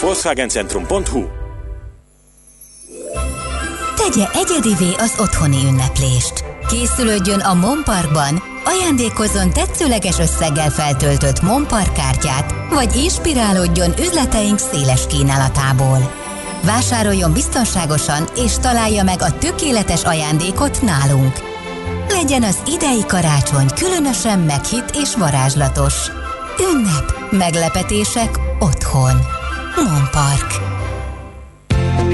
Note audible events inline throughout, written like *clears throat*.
Volkswagencentrum.hu Tegye egyedivé az otthoni ünneplést. Készülődjön a Monparkban, ajándékozzon tetszőleges összeggel feltöltött Monpark kártyát, vagy inspirálódjon üzleteink széles kínálatából. Vásároljon biztonságosan és találja meg a tökéletes ajándékot nálunk. Legyen az idei karácsony különösen meghitt és varázslatos. Ünnep, meglepetések otthon. Monpark.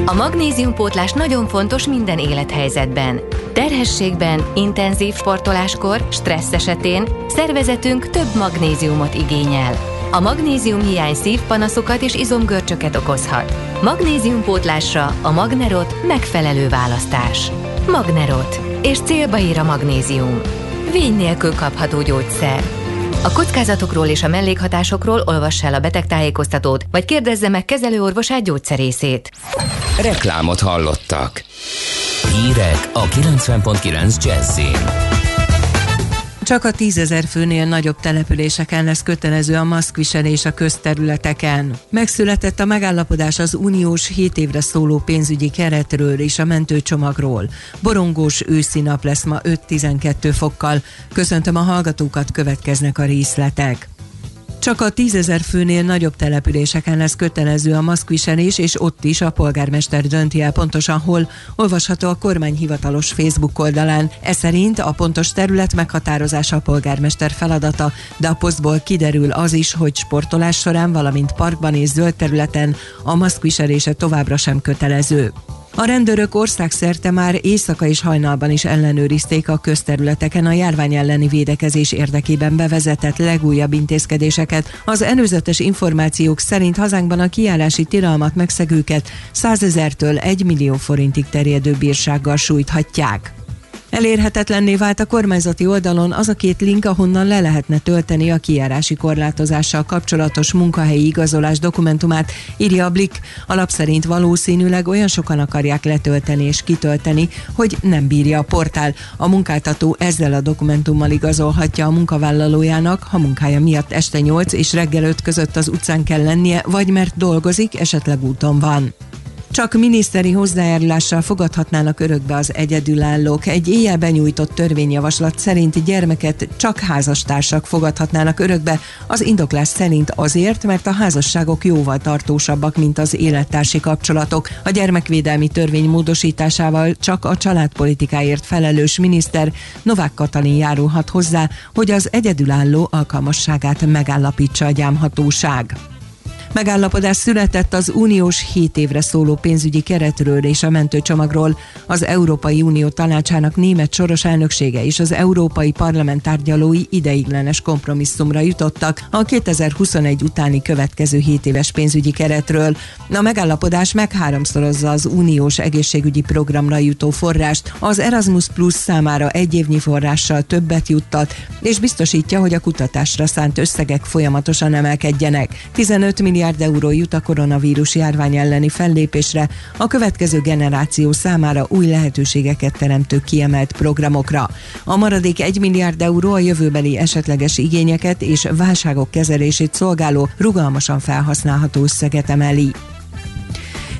A magnéziumpótlás nagyon fontos minden élethelyzetben. Terhességben, intenzív sportoláskor, stressz esetén szervezetünk több magnéziumot igényel. A magnézium hiány szívpanaszokat és izomgörcsöket okozhat. Magnéziumpótlásra a Magnerot megfelelő választás. Magnerot. És célba ír a magnézium. Vény nélkül kapható gyógyszer. A kockázatokról és a mellékhatásokról olvass el a betegtájékoztatót, vagy kérdezze meg kezelőorvosát gyógyszerészét. Reklámot hallottak. Hírek a 90.9 Jazzin. Csak a tízezer főnél nagyobb településeken lesz kötelező a maszkviselés a közterületeken. Megszületett a megállapodás az uniós 7 évre szóló pénzügyi keretről és a mentőcsomagról. Borongós őszi nap lesz ma 5-12 fokkal. Köszöntöm a hallgatókat, következnek a részletek. Csak a tízezer főnél nagyobb településeken lesz kötelező a maszkviselés, és ott is a polgármester dönti el pontosan hol, olvasható a kormány hivatalos Facebook oldalán. Ez szerint a pontos terület meghatározása a polgármester feladata, de a posztból kiderül az is, hogy sportolás során, valamint parkban és zöld területen a maszkviselése továbbra sem kötelező. A rendőrök országszerte már éjszaka és hajnalban is ellenőrizték a közterületeken a járvány elleni védekezés érdekében bevezetett legújabb intézkedéseket. Az előzetes információk szerint hazánkban a kiállási tilalmat megszegőket 100 ezertől 1 millió forintig terjedő bírsággal sújthatják. Elérhetetlenné vált a kormányzati oldalon az a két link, ahonnan le lehetne tölteni a kijárási korlátozással kapcsolatos munkahelyi igazolás dokumentumát, írja a Blik. Alap szerint valószínűleg olyan sokan akarják letölteni és kitölteni, hogy nem bírja a portál. A munkáltató ezzel a dokumentummal igazolhatja a munkavállalójának, ha munkája miatt este 8 és reggel 5 között az utcán kell lennie, vagy mert dolgozik, esetleg úton van. Csak miniszteri hozzájárulással fogadhatnának örökbe az egyedülállók. Egy éjjel benyújtott törvényjavaslat szerint gyermeket csak házastársak fogadhatnának örökbe, az indoklás szerint azért, mert a házasságok jóval tartósabbak, mint az élettársi kapcsolatok. A gyermekvédelmi törvény módosításával csak a családpolitikáért felelős miniszter Novák Katalin járulhat hozzá, hogy az egyedülálló alkalmasságát megállapítsa a gyámhatóság. Megállapodás született az uniós 7 évre szóló pénzügyi keretről és a mentőcsomagról. Az Európai Unió tanácsának német soros elnöksége és az Európai Parlament tárgyalói ideiglenes kompromisszumra jutottak a 2021 utáni következő 7 éves pénzügyi keretről. A megállapodás megháromszorozza az uniós egészségügyi programra jutó forrást, az Erasmus Plus számára egy évnyi forrással többet juttat, és biztosítja, hogy a kutatásra szánt összegek folyamatosan emelkedjenek. 15 milliárd milliárd euró jut a koronavírus járvány elleni fellépésre, a következő generáció számára új lehetőségeket teremtő kiemelt programokra. A maradék 1 milliárd euró a jövőbeli esetleges igényeket és válságok kezelését szolgáló, rugalmasan felhasználható összeget emeli.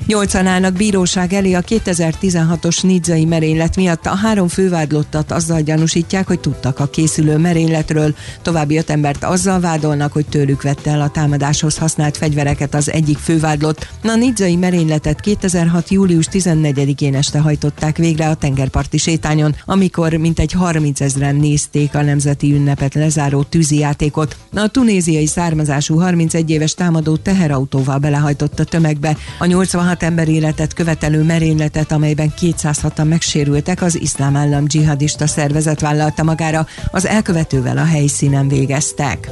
Nyolcan állnak bíróság elé a 2016-os nidzai merénylet miatt. A három fővádlottat azzal gyanúsítják, hogy tudtak a készülő merényletről. További öt embert azzal vádolnak, hogy tőlük vette el a támadáshoz használt fegyvereket az egyik fővádlott. A nidzai merényletet 2006. július 14-én este hajtották végre a tengerparti sétányon, amikor mintegy 30 ezeren nézték a nemzeti ünnepet lezáró tűzijátékot. A tunéziai származású 31 éves támadó teherautóval belehajtott a tömegbe. A 86 hat ember életet követelő merényletet, amelyben 206-an megsérültek, az iszlám állam dzsihadista szervezet vállalta magára, az elkövetővel a helyszínen végeztek.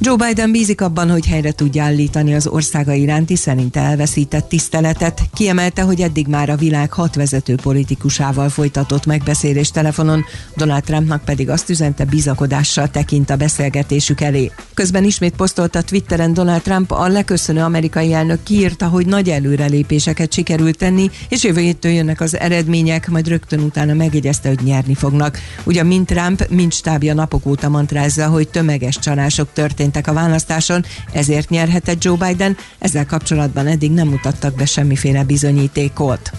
Joe Biden bízik abban, hogy helyre tudja állítani az országa iránti szerint elveszített tiszteletet. Kiemelte, hogy eddig már a világ hat vezető politikusával folytatott megbeszélés telefonon, Donald Trumpnak pedig azt üzente bizakodással tekint a beszélgetésük elé. Közben ismét posztolta Twitteren Donald Trump a leköszönő amerikai elnök kiírta, hogy nagy előrelépéseket sikerült tenni, és jövő héttől jönnek az eredmények, majd rögtön utána megjegyezte, hogy nyerni fognak. Ugyan mind Trump, mind stábja napok óta mantrázza, hogy tömeges csalások történnek történtek a választáson, ezért nyerhetett Joe Biden, ezzel kapcsolatban eddig nem mutattak be semmiféle bizonyítékot.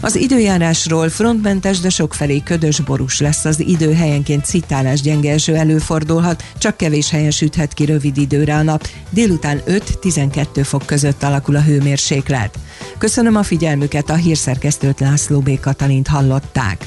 Az időjárásról frontmentes, de sokfelé ködös borús lesz az idő, helyenként citálás gyenge eső előfordulhat, csak kevés helyen süthet ki rövid időre a nap. Délután 5-12 fok között alakul a hőmérséklet. Köszönöm a figyelmüket, a hírszerkesztőt László B. Katalint hallották.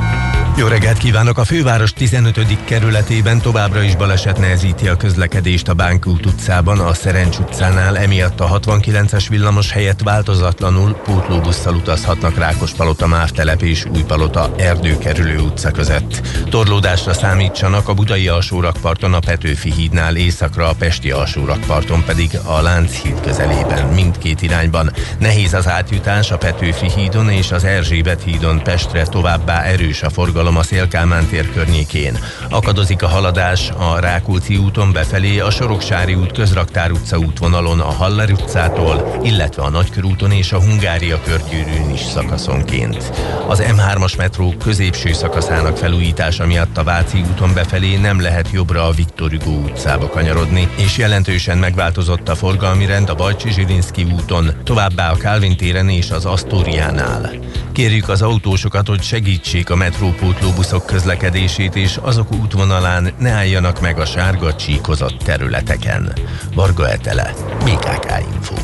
jó reggelt kívánok! A főváros 15. kerületében továbbra is baleset nehezíti a közlekedést a Bánkút utcában, a Szerencs utcánál, emiatt a 69-es villamos helyett változatlanul pótlóbusszal utazhatnak Rákospalota, Mávtelep és Újpalota Erdőkerülő utca között. Torlódásra számítsanak a Budai alsórakparton, a Petőfi hídnál északra, a Pesti alsórakparton pedig a Lánchíd közelében, mindkét irányban. Nehéz az átjutás a Petőfi hídon és az Erzsébet hídon Pestre továbbá erős a forgalom forgalom a Szélkálmán tér környékén. Akadozik a haladás a Rákóczi úton befelé, a Soroksári út közraktár utca útvonalon a Haller utcától, illetve a Nagykörúton és a Hungária körgyűrűn is szakaszonként. Az M3-as metró középső szakaszának felújítása miatt a Váci úton befelé nem lehet jobbra a Viktor Hugo utcába kanyarodni, és jelentősen megváltozott a forgalmi rend a Bajcsi Zsilinszki úton, továbbá a Kálvin téren és az Asztóriánál. Kérjük az autósokat, hogy segítsék a metrópót pótlóbuszok közlekedését, és azok útvonalán ne álljanak meg a sárga csíkozott területeken. Varga Etele, BKK Info.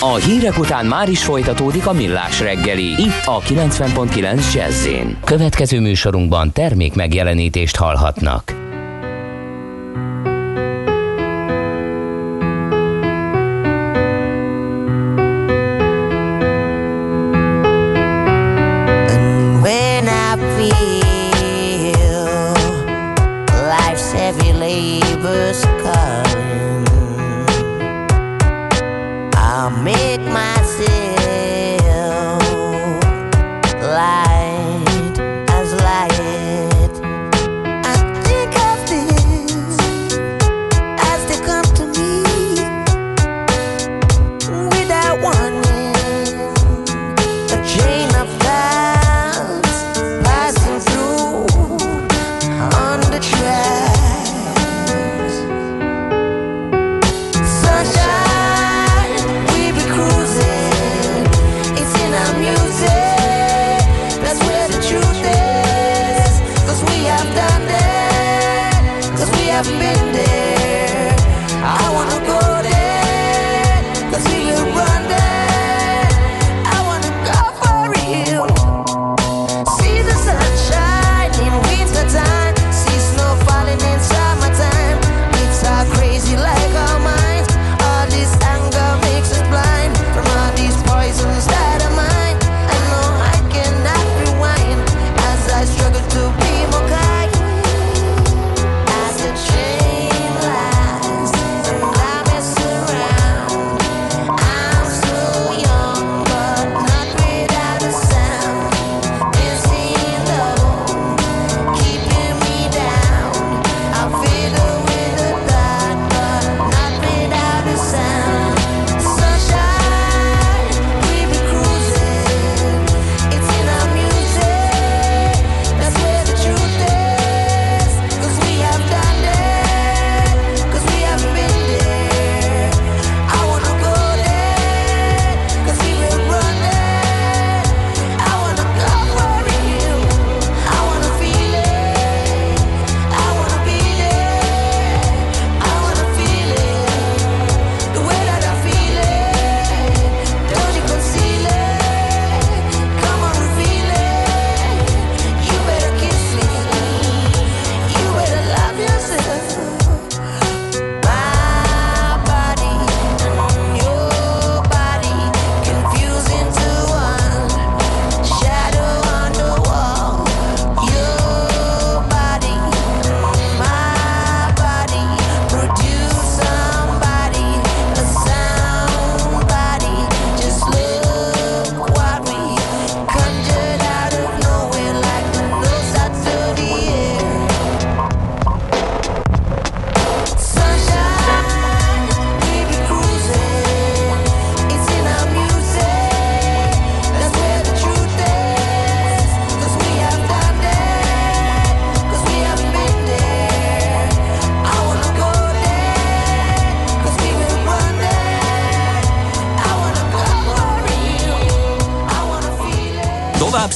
A hírek után már is folytatódik a millás reggeli, itt a 90.9 jazz Következő műsorunkban termék megjelenítést hallhatnak. try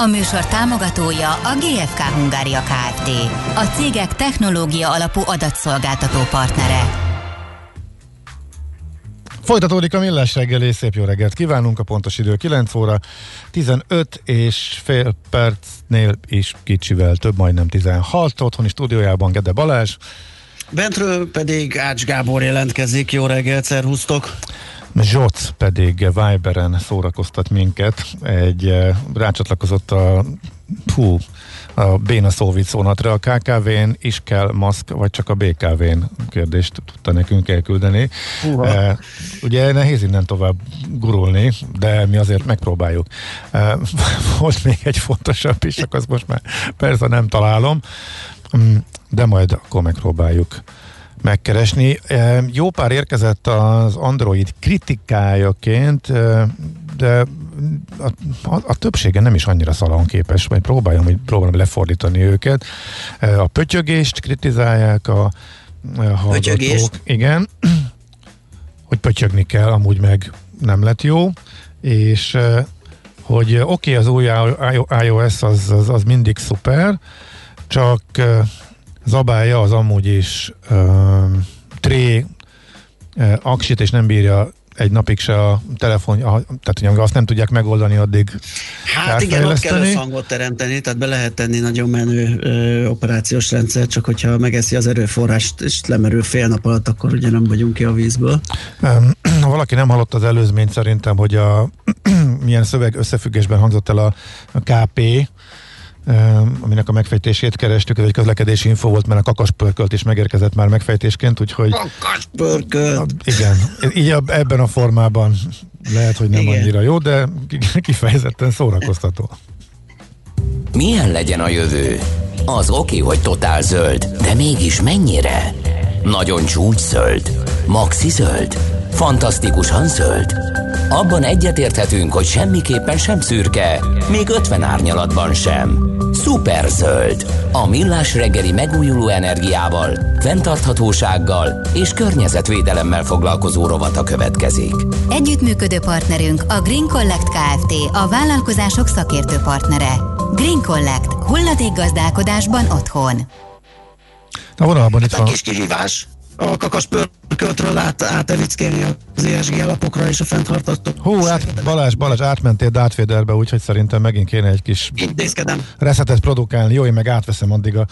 A műsor támogatója a GFK Hungária Kft. A cégek technológia alapú adatszolgáltató partnere. Folytatódik a millás reggeli, szép jó reggelt kívánunk, a pontos idő 9 óra, 15 és fél percnél is kicsivel több, majdnem 16, otthoni stúdiójában Gede Balázs. Bentről pedig Ács Gábor jelentkezik, jó reggelt, szervusztok! Zsoc pedig Viberen szórakoztat minket, egy eh, rácsatlakozott a hú, a béna szóvic szónatra. A KKV-n is kell maszk, vagy csak a BKV-n kérdést tudta nekünk elküldeni. E, ugye nehéz innen tovább gurulni, de mi azért megpróbáljuk. E, *laughs* volt még egy fontosabb is, csak azt most már persze nem találom, mm, de majd akkor megpróbáljuk megkeresni. Jó pár érkezett az Android kritikájaként, de a, a, a többsége nem is annyira szalonképes, majd próbáljam, hogy próbálom lefordítani őket. A pötyögést kritizálják a, a hallgatók. Pötyögést? Igen, hogy pötyögni kell, amúgy meg nem lett jó, és hogy oké, okay, az új iOS az, az, az mindig szuper, csak zabálja az amúgy is uh, tré uh, aksit, és nem bírja egy napig se a telefon, a, tehát hogy azt nem tudják megoldani, addig Hát igen, ott kell összhangot teremteni, tehát be lehet tenni nagyon menő ö, operációs rendszer, csak hogyha megeszi az erőforrást, és lemerül fél nap alatt, akkor ugye nem vagyunk ki a vízből. *clears throat* Ha valaki nem hallott az előzményt, szerintem, hogy a *clears throat* milyen szöveg összefüggésben hangzott el a, a KP, aminek a megfejtését kerestük, ez egy közlekedési info volt, mert a kakaspörkölt is megérkezett már megfejtésként, úgyhogy... Kakaspörkölt! Igen, így ebben a formában lehet, hogy nem igen. annyira jó, de kifejezetten szórakoztató. Milyen legyen a jövő? Az oké, hogy totál zöld, de mégis mennyire? Nagyon csúcs zöld? Maxi zöld? Fantasztikusan zöld? Abban egyetérthetünk, hogy semmiképpen sem szürke, még 50 árnyalatban sem. Szuperzöld. A millás reggeli megújuló energiával, fenntarthatósággal és környezetvédelemmel foglalkozó rovata következik. Együttműködő partnerünk a Green Collect Kft. A vállalkozások szakértő partnere. Green Collect. Hulladékgazdálkodásban otthon. A vonalban itt van. A kis kihívás a kakas pörköltről át, átevickélni az ESG alapokra és a fenntartató. Hú, át, Balázs, Balázs, átmentél Darth úgyhogy szerintem megint kéne egy kis Intézkedem. reszetet produkálni. Jó, én meg átveszem addig a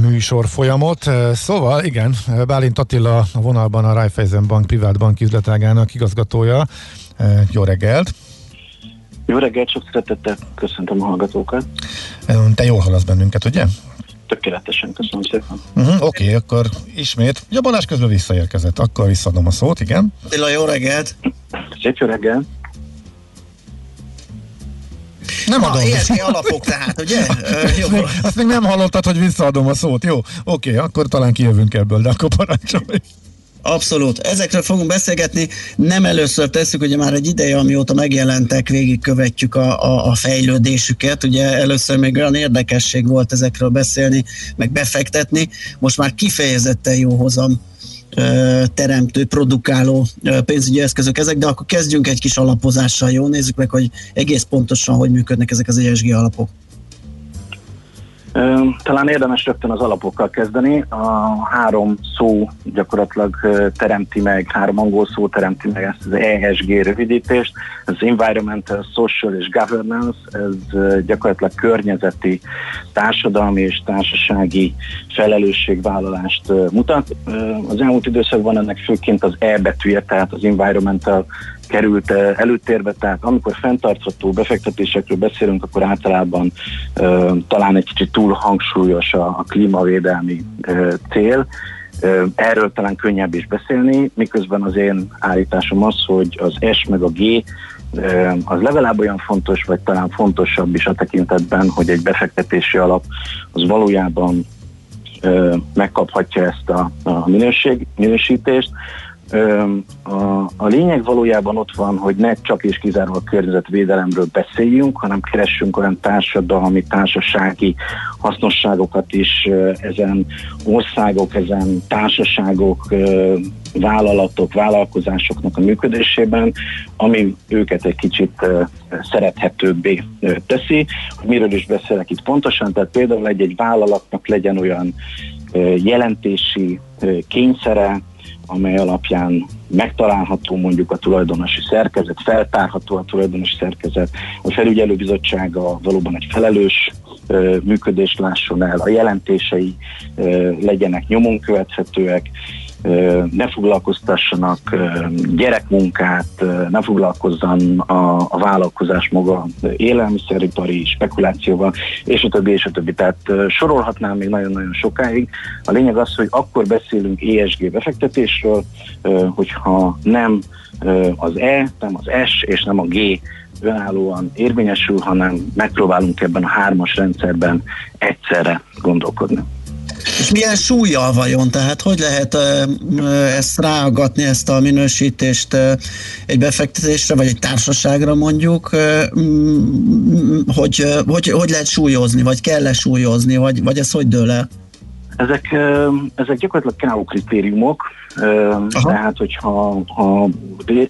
műsor folyamot. Szóval, igen, Bálint Attila a vonalban a Raiffeisen Bank privát bank üzletágának igazgatója. Jó reggelt! Jó reggelt, sok szeretettel köszöntöm a hallgatókat. Te jól hallasz bennünket, ugye? Tökéletesen, köszönöm szépen. Uh-huh, Oké, okay, akkor ismét. Ugye Balázs közben visszaérkezett, akkor visszadom a szót, igen. Attila, jó reggelt! Szép jó reggelt! Nem adom. ESG alapok tehát, ugye? *laughs* azt, még, azt még nem hallottad, hogy visszaadom a szót. Jó, oké, okay, akkor talán kijövünk ebből, de akkor parancsolj. Abszolút. Ezekről fogunk beszélgetni. Nem először tesszük, ugye már egy ideje, amióta megjelentek, végigkövetjük a, a, a fejlődésüket. Ugye először még olyan érdekesség volt ezekről beszélni, meg befektetni. Most már kifejezetten jó hozam teremtő, produkáló pénzügyi eszközök ezek, de akkor kezdjünk egy kis alapozással, jó? Nézzük meg, hogy egész pontosan hogy működnek ezek az ESG alapok. Talán érdemes rögtön az alapokkal kezdeni. A három szó gyakorlatilag teremti meg, három angol szó teremti meg ezt az ESG rövidítést. Ez Environmental, Social és Governance, ez gyakorlatilag környezeti, társadalmi és társasági felelősségvállalást mutat. Az elmúlt időszakban ennek főként az E betűje, tehát az Environmental került eh, előtérbe, tehát amikor fenntartható befektetésekről beszélünk, akkor általában uh, talán egy kicsit túl hangsúlyos a, a klímavédelmi uh, cél. Erről talán könnyebb is beszélni, miközben az én állításom az, hogy az S meg a G az legalább olyan fontos, vagy talán fontosabb is a tekintetben, hogy egy befektetési alap az valójában megkaphatja ezt a, a minőség, minősítést, a, a lényeg valójában ott van, hogy ne csak és kizárólag környezetvédelemről beszéljünk, hanem keressünk olyan társadalmi, társasági hasznosságokat is ezen országok, ezen társaságok, vállalatok, vállalkozásoknak a működésében, ami őket egy kicsit szerethetőbbé teszi. Miről is beszélek itt pontosan? Tehát például egy-egy vállalatnak legyen olyan jelentési kényszere, amely alapján megtalálható mondjuk a tulajdonosi szerkezet, feltárható a tulajdonosi szerkezet, a felügyelőbizottsága valóban egy felelős működést lásson el, a jelentései legyenek nyomon követhetőek, ne foglalkoztassanak gyerekmunkát, ne foglalkozzon a, a vállalkozás maga élelmiszeripari spekulációval, és a többi, és a többi. Tehát sorolhatnám még nagyon-nagyon sokáig. A lényeg az, hogy akkor beszélünk ESG befektetésről, hogyha nem az E, nem az S és nem a G önállóan érvényesül, hanem megpróbálunk ebben a hármas rendszerben egyszerre gondolkodni. És milyen súlyjal vajon? Tehát hogy lehet ezt ráagatni, ezt a minősítést egy befektetésre, vagy egy társaságra mondjuk, hogy, hogy, hogy lehet súlyozni, vagy kell-e súlyozni, vagy, vagy ez hogy dől el? Ezek, ezek gyakorlatilag KO kritériumok, Aha. Tehát, hogyha ha,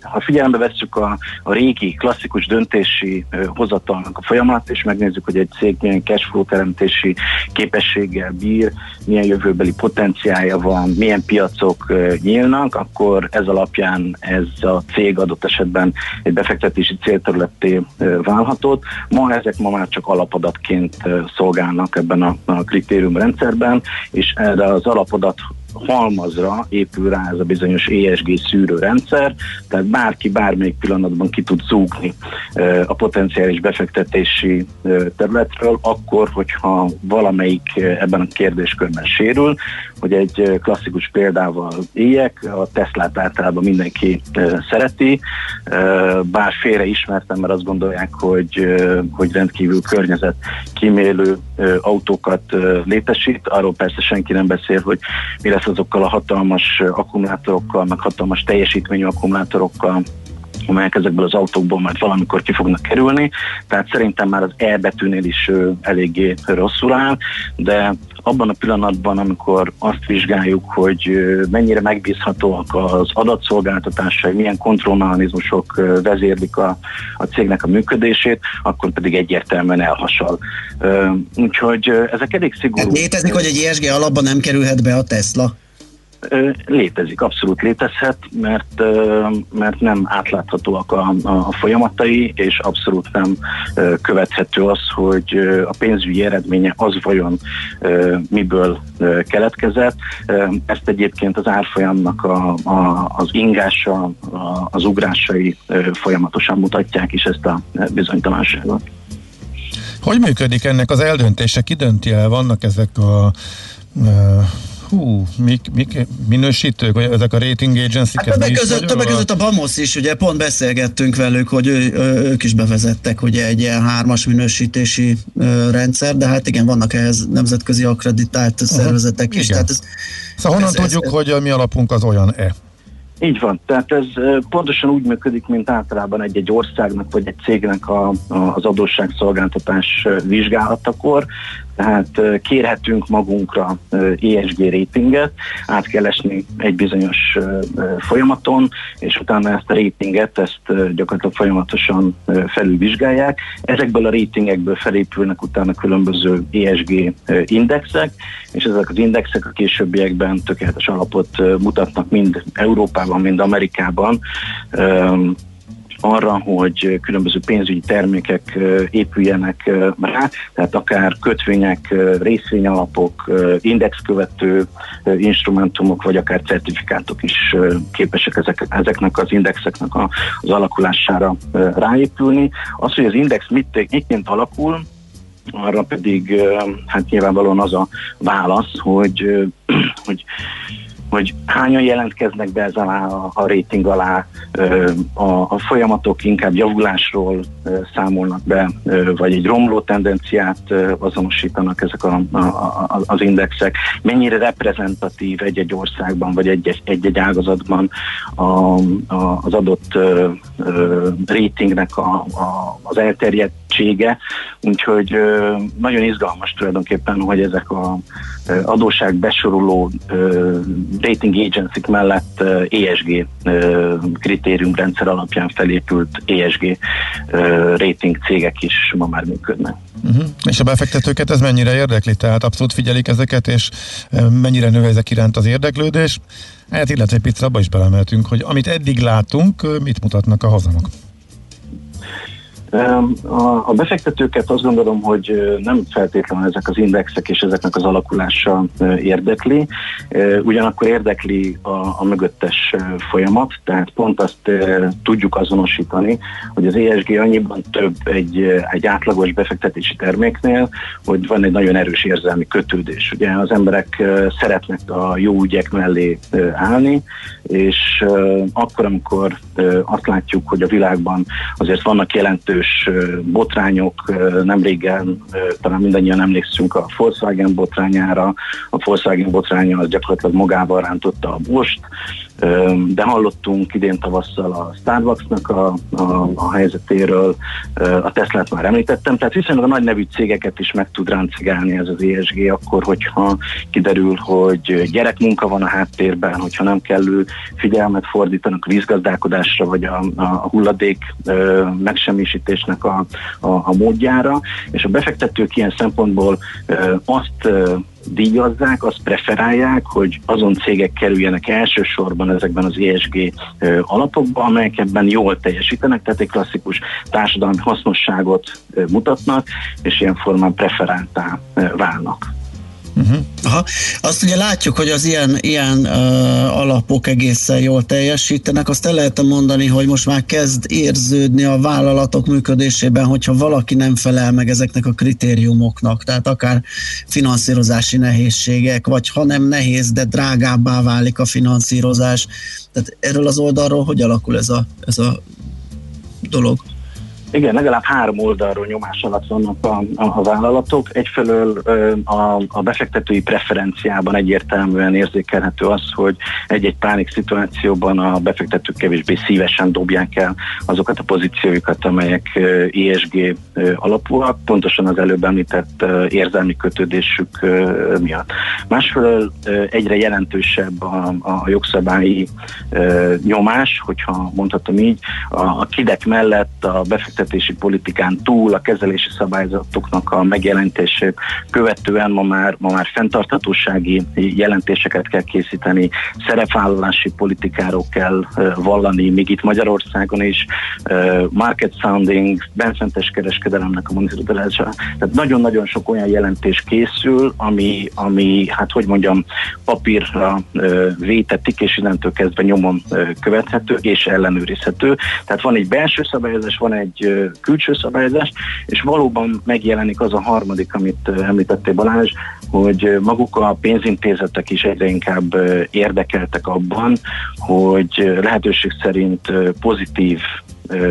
ha figyelembe vesszük a, a régi klasszikus döntési hozatalnak a folyamat, és megnézzük, hogy egy cég milyen cashflow teremtési képességgel bír, milyen jövőbeli potenciálja van, milyen piacok nyílnak, akkor ez alapján ez a cég adott esetben egy befektetési célterületté válhatott. Ma ezek ma már csak alapadatként szolgálnak ebben a, a kritériumrendszerben, és erre az alapadat halmazra épül rá ez a bizonyos ESG szűrőrendszer, tehát bárki bármelyik pillanatban ki tud zúgni a potenciális befektetési területről, akkor, hogyha valamelyik ebben a kérdéskörben sérül, hogy egy klasszikus példával éljek, a Teslát általában mindenki szereti, bár félre ismertem, mert azt gondolják, hogy, hogy rendkívül környezet kímélő autókat létesít, arról persze senki nem beszél, hogy mi lesz azokkal a hatalmas akkumulátorokkal, meg hatalmas teljesítményű akkumulátorokkal, amelyek ezekből az autókból majd valamikor ki fognak kerülni, tehát szerintem már az E betűnél is eléggé rosszul áll, de abban a pillanatban, amikor azt vizsgáljuk, hogy mennyire megbízhatóak az adatszolgáltatásai, milyen kontrollmechanizmusok vezérlik a, a cégnek a működését, akkor pedig egyértelműen elhasal. Úgyhogy ezek elég szigorú. Hát létezik, hogy egy ESG alapban nem kerülhet be a Tesla? Létezik, abszolút létezhet, mert, mert nem átláthatóak a, a folyamatai, és abszolút nem követhető az, hogy a pénzügyi eredménye az vajon miből keletkezett. Ezt egyébként az árfolyamnak a, a, az ingása, a, az ugrásai folyamatosan mutatják is ezt a bizonytalanságot. Hogy működik ennek az eldöntése? Ki dönti el? Vannak ezek a Hú, mik, mik minősítők, vagy ezek a rating agency hát többek között, többek között a BAMOS is, ugye pont beszélgettünk velük, hogy ő, ők is bevezettek ugye egy ilyen hármas minősítési rendszer, de hát igen, vannak ehhez nemzetközi akreditált Aha, szervezetek is. Tehát ez, szóval honnan ez, tudjuk, ez, hogy a mi alapunk az olyan-e? Így van, tehát ez pontosan úgy működik, mint általában egy-egy országnak vagy egy cégnek a, a, az adósságszolgáltatás vizsgálatakor, tehát kérhetünk magunkra ESG ratinget, át kell esni egy bizonyos folyamaton, és utána ezt a ratinget, ezt gyakorlatilag folyamatosan felülvizsgálják. Ezekből a ratingekből felépülnek utána különböző ESG indexek, és ezek az indexek a későbbiekben tökéletes alapot mutatnak mind Európában, mind Amerikában arra, hogy különböző pénzügyi termékek épüljenek rá, tehát akár kötvények, részvényalapok, indexkövető instrumentumok, vagy akár certifikátok is képesek ezek, ezeknek az indexeknek az alakulására ráépülni. Az, hogy az index mit, mitként alakul, arra pedig hát nyilvánvalóan az a válasz, hogy, *clears throat* hogy hogy hányan jelentkeznek be ez alá a, a rating alá, a, a folyamatok inkább javulásról számolnak be, vagy egy romló tendenciát azonosítanak ezek a, a, a, az indexek, mennyire reprezentatív egy-egy országban, vagy egy-egy ágazatban a, a, az adott ratingnek a, a, az elterjedtsége, úgyhogy nagyon izgalmas tulajdonképpen, hogy ezek a adóság besoroló rating agency mellett ESG kritériumrendszer alapján felépült ESG rating cégek is ma már működnek. Uh-huh. És a befektetőket ez mennyire érdekli? Tehát abszolút figyelik ezeket, és mennyire nő ezek iránt az érdeklődés? Hát illetve egy picit abba is belemeltünk, hogy amit eddig látunk, mit mutatnak a hazamok? A befektetőket azt gondolom, hogy nem feltétlenül ezek az indexek és ezeknek az alakulása érdekli, ugyanakkor érdekli a, a mögöttes folyamat, tehát pont azt tudjuk azonosítani, hogy az ESG annyiban több egy, egy átlagos befektetési terméknél, hogy van egy nagyon erős érzelmi kötődés. Ugye az emberek szeretnek a jó ügyek mellé állni, és akkor, amikor azt látjuk, hogy a világban azért vannak jelentős botrányok, nem régen talán mindannyian emlékszünk a Volkswagen botrányára, a Volkswagen botránya az gyakorlatilag magával rántotta a Bost, de hallottunk idén tavasszal a Starbucksnak a, a, a helyzetéről, a Teslát már említettem, tehát viszonylag a nagy nevű cégeket is meg tud ráncigálni ez az ESG akkor, hogyha kiderül, hogy gyerekmunka van a háttérben, hogyha nem kellő figyelmet fordítanak a vízgazdálkodásra, vagy a, a hulladék megsemmisítésnek a, a, a módjára, és a befektetők ilyen szempontból azt díjazzák, azt preferálják, hogy azon cégek kerüljenek elsősorban ezekben az ESG alapokban, amelyek ebben jól teljesítenek, tehát egy klasszikus társadalmi hasznosságot mutatnak, és ilyen formán preferáltá válnak. Uh-huh. Aha. Azt ugye látjuk, hogy az ilyen, ilyen uh, alapok egészen jól teljesítenek. Azt el lehet mondani, hogy most már kezd érződni a vállalatok működésében, hogyha valaki nem felel meg ezeknek a kritériumoknak, tehát akár finanszírozási nehézségek, vagy ha nem nehéz, de drágábbá válik a finanszírozás. Tehát erről az oldalról hogy alakul ez a, ez a dolog? Igen, legalább három oldalról nyomás alatt vannak a, a, a vállalatok. Egyfelől a, a befektetői preferenciában egyértelműen érzékelhető az, hogy egy-egy pánik szituációban a befektetők kevésbé szívesen dobják el azokat a pozícióikat, amelyek ESG alapúak, pontosan az előbb említett érzelmi kötődésük miatt. Másfelől egyre jelentősebb a, a jogszabályi nyomás, hogyha mondhatom így, a, a kidek mellett a befektetők befektetési politikán túl a kezelési szabályzatoknak a megjelentését követően ma már, ma már fenntarthatósági jelentéseket kell készíteni, szerepvállalási politikáról kell vallani, még itt Magyarországon is, market sounding, benszentes kereskedelemnek a monitorozása. Tehát nagyon-nagyon sok olyan jelentés készül, ami, ami hát hogy mondjam, papírra vétetik, és innentől kezdve nyomon követhető és ellenőrizhető. Tehát van egy belső szabályozás, van egy külső szabályozás, és valóban megjelenik az a harmadik, amit említettél Balázs, hogy maguk a pénzintézetek is egyre inkább érdekeltek abban, hogy lehetőség szerint pozitív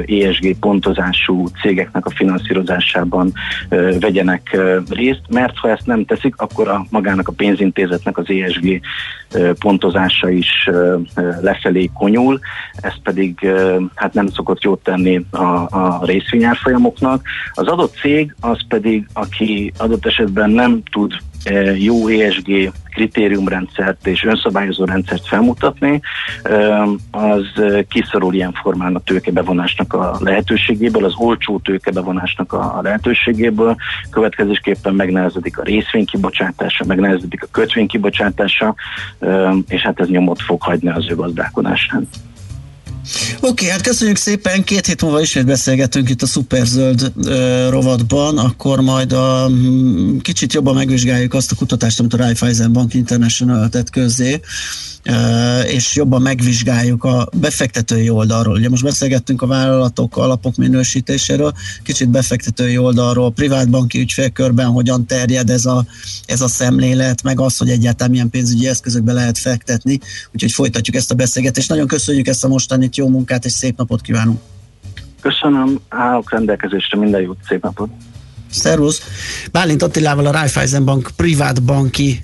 ESG pontozású cégeknek a finanszírozásában vegyenek részt, mert ha ezt nem teszik, akkor a magának a pénzintézetnek az ESG pontozása is lefelé konyul, ez pedig hát nem szokott jót tenni a, a részvényárfolyamoknak. Az adott cég az pedig, aki adott esetben nem tud jó ESG kritériumrendszert és önszabályozó rendszert felmutatni, az kiszorul ilyen formán a tőkebevonásnak a lehetőségéből, az olcsó tőkebevonásnak a lehetőségéből, következésképpen megnehezedik a részvénykibocsátása, megnehezedik a kötvénykibocsátása, és hát ez nyomot fog hagyni az ő gazdálkodásán. Oké, hát köszönjük szépen, két hét múlva ismét beszélgetünk itt a Superzöld rovatban, akkor majd a kicsit jobban megvizsgáljuk azt a kutatást, amit a Raiffeisen Bank International tett közzé, és jobban megvizsgáljuk a befektetői oldalról. Ugye most beszélgettünk a vállalatok alapok minősítéséről, kicsit befektetői oldalról, privátbanki ügyfélkörben hogyan terjed ez a, ez a szemlélet, meg az, hogy egyáltalán milyen pénzügyi eszközökbe lehet fektetni. Úgyhogy folytatjuk ezt a beszélgetést. Nagyon köszönjük ezt a mostanit, jó munkát és szép napot kívánunk! Köszönöm, állok rendelkezésre, minden jót, szép napot! Szervusz! Bálint Attilával a Raiffeisen Bank privát banki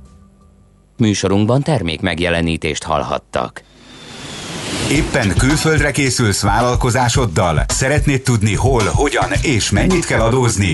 Műsorunkban termék megjelenítést hallhattak. Éppen külföldre készülsz vállalkozásoddal? Szeretnéd tudni hol, hogyan és mennyit kell adózni?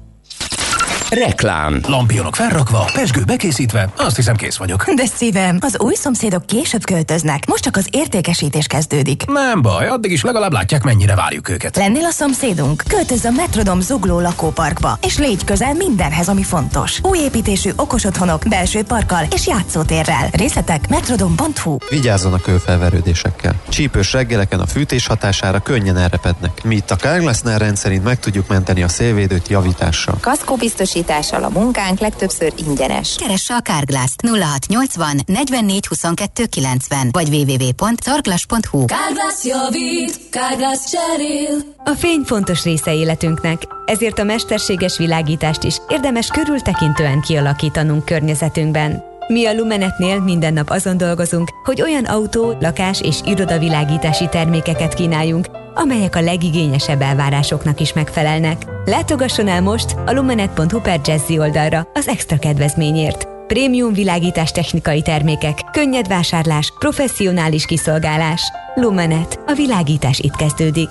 Reklám. Lampionok felrakva, pesgő bekészítve, azt hiszem kész vagyok. De szívem, az új szomszédok később költöznek, most csak az értékesítés kezdődik. Nem baj, addig is legalább látják, mennyire várjuk őket. Lennél a szomszédunk? Költözz a Metrodom zugló lakóparkba, és légy közel mindenhez, ami fontos. Új építésű okos otthonok, belső parkkal és játszótérrel. Részletek metrodom.hu Vigyázzon a kőfelverődésekkel. Csípős reggeleken a fűtés hatására könnyen elrepednek. Mi itt a Carglassnál rendszerint meg tudjuk menteni a szélvédőt javítással. Kaszkó biztosít biztosítással a munkánk legtöbbször ingyenes. Keresse a Carglass 0680 44 22 90 vagy www.carglass.hu Carglass javít, Carglass cserél. A fény fontos része életünknek, ezért a mesterséges világítást is érdemes körültekintően kialakítanunk környezetünkben. Mi a Lumenetnél minden nap azon dolgozunk, hogy olyan autó, lakás és irodavilágítási termékeket kínáljunk, amelyek a legigényesebb elvárásoknak is megfelelnek. Látogasson el most a lumenet.hu per Jazzy oldalra az extra kedvezményért. Prémium világítás technikai termékek, könnyed vásárlás, professzionális kiszolgálás. Lumenet. A világítás itt kezdődik.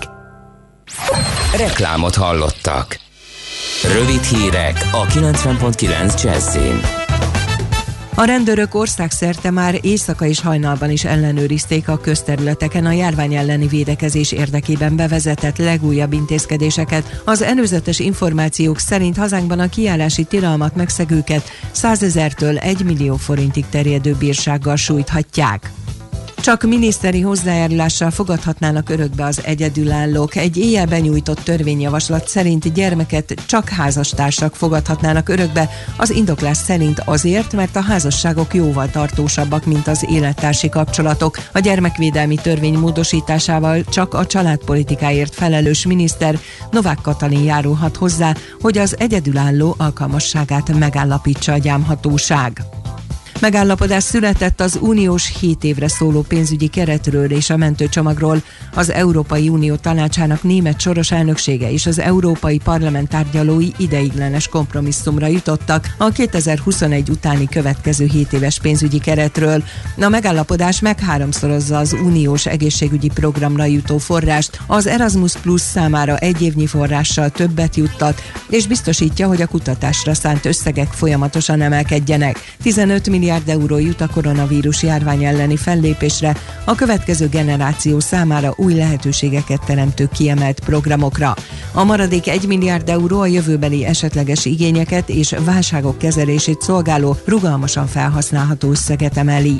Reklámot hallottak. Rövid hírek a 90.9 Jazzin. A rendőrök országszerte már éjszaka és hajnalban is ellenőrizték a közterületeken a járvány elleni védekezés érdekében bevezetett legújabb intézkedéseket. Az előzetes információk szerint hazánkban a kiállási tilalmat megszegőket 100 ezertől 1 millió forintig terjedő bírsággal sújthatják. Csak miniszteri hozzájárulással fogadhatnának örökbe az egyedülállók. Egy éjjel benyújtott törvényjavaslat szerint gyermeket csak házastársak fogadhatnának örökbe, az indoklás szerint azért, mert a házasságok jóval tartósabbak, mint az élettársi kapcsolatok. A gyermekvédelmi törvény módosításával csak a családpolitikáért felelős miniszter Novák Katalin járulhat hozzá, hogy az egyedülálló alkalmasságát megállapítsa a gyámhatóság. Megállapodás született az uniós 7 évre szóló pénzügyi keretről és a mentőcsomagról. Az Európai Unió tanácsának német soros elnöksége és az Európai Parlament tárgyalói ideiglenes kompromisszumra jutottak a 2021 utáni következő 7 éves pénzügyi keretről. A megállapodás megháromszorozza az uniós egészségügyi programra jutó forrást, az Erasmus Plus számára egy évnyi forrással többet juttat, és biztosítja, hogy a kutatásra szánt összegek folyamatosan emelkedjenek. 15 milliárd milliárd euró jut a koronavírus járvány elleni fellépésre, a következő generáció számára új lehetőségeket teremtő kiemelt programokra. A maradék 1 milliárd euró a jövőbeli esetleges igényeket és válságok kezelését szolgáló, rugalmasan felhasználható összeget emeli.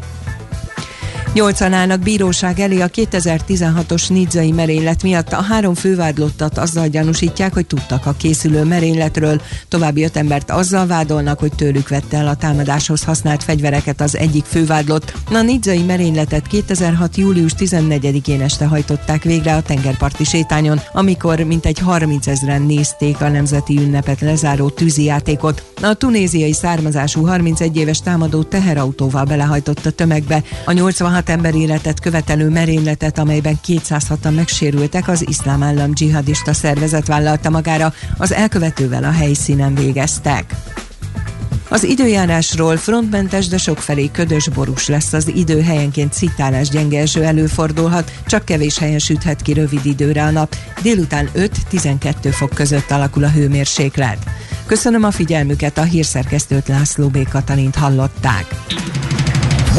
Nyolcan állnak bíróság elé a 2016-os nidzai merénylet miatt. A három fővádlottat azzal gyanúsítják, hogy tudtak a készülő merényletről. További öt embert azzal vádolnak, hogy tőlük vette el a támadáshoz használt fegyvereket az egyik fővádlott. A nidzai merényletet 2006. július 14-én este hajtották végre a tengerparti sétányon, amikor mintegy 30 ezeren nézték a nemzeti ünnepet lezáró tűzijátékot. A tunéziai származású 31 éves támadó teherautóval belehajtott a tömegbe. A 86 16 ember életet követelő merényletet, amelyben 206-an megsérültek, az iszlám állam dzsihadista szervezet vállalta magára, az elkövetővel a helyszínen végeztek. Az időjárásról frontmentes, de sokfelé ködös borús lesz az idő, helyenként citálás gyenge eső előfordulhat, csak kevés helyen süthet ki rövid időre a nap. Délután 5-12 fok között alakul a hőmérséklet. Köszönöm a figyelmüket, a hírszerkesztőt László B. Katalint hallották.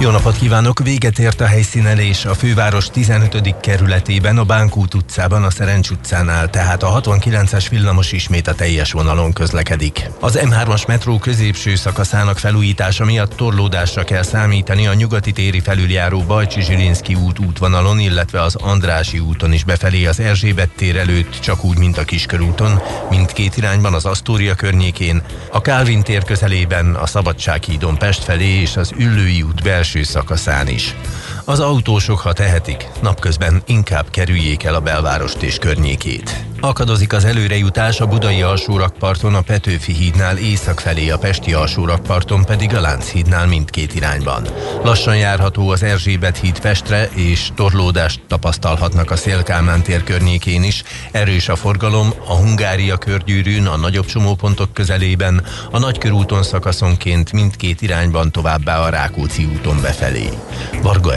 jó napot kívánok! Véget ért a helyszínelés a főváros 15. kerületében, a Bánkút utcában, a Szerencs utcánál, tehát a 69-es villamos ismét a teljes vonalon közlekedik. Az M3-as metró középső szakaszának felújítása miatt torlódásra kell számítani a nyugati téri felüljáró Bajcsi Zsilinszki út útvonalon, illetve az Andrási úton is befelé az Erzsébet tér előtt, csak úgy, mint a Kiskörúton, mindkét irányban az Asztória környékén, a Kálvin tér közelében, a Szabadsághídon Pest felé és az Üllői út belső első szakaszán is. Az autósok, ha tehetik, napközben inkább kerüljék el a belvárost és környékét. Akadozik az előrejutás a budai alsórakparton a Petőfi hídnál észak felé, a pesti alsórakparton pedig a Lánchídnál mindkét irányban. Lassan járható az Erzsébet híd Pestre, és torlódást tapasztalhatnak a Szélkámán tér környékén is. Erős a forgalom a Hungária körgyűrűn, a nagyobb csomópontok közelében, a Nagykörúton szakaszonként mindkét irányban továbbá a Rákóczi úton befelé. Varga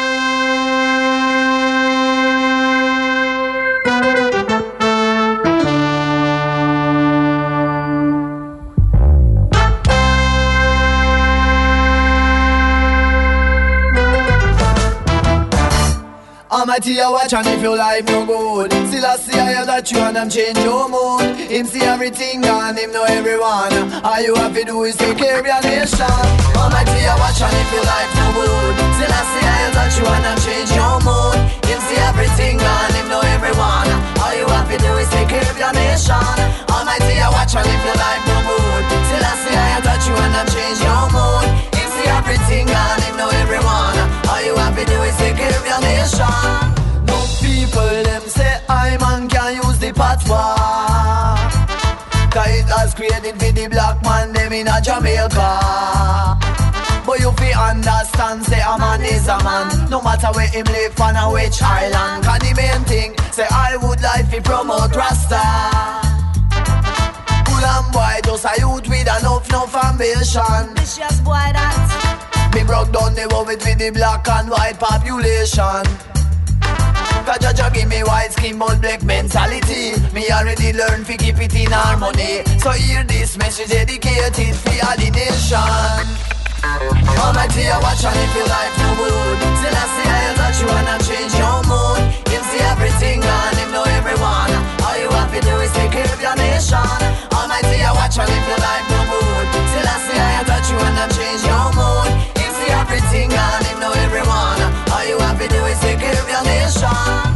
Almighty, you watch and if your life no good. Still I see I that you and I'm change your mood. Him see everything and him know everyone. All you have to do is take care of your nation. Almighty, you watch and if your life no good. Still I see I that you and I'm change your mood. Him see everything and him know everyone. All you have to do is take care of your nation. Almighty, you watch and if your life no good. Still I see I that you and I'm change your mood. Him see everything and him know everyone. All you have to do is take care of your nation the Cause it has created for the black man them in a Jamaica. But you fi understand say a man is a man. No matter where him live on a which island. Cause the main thing say I would like to promote Rasta. Cool and boy just a youth with enough enough ambition Vicious boy that Me broke down the world with the black and white population Cause Jaja give me white skin but black mentality. Me already learned to keep it in harmony. So hear this message dedicated for all the nation. Almighty, I watch and if your life no good Still I see I that you wanna change your mood. Him see everything and him know everyone. All you have to do is take care of your nation. Almighty, I watch and if your life no good Still I see I that you wanna change your mood care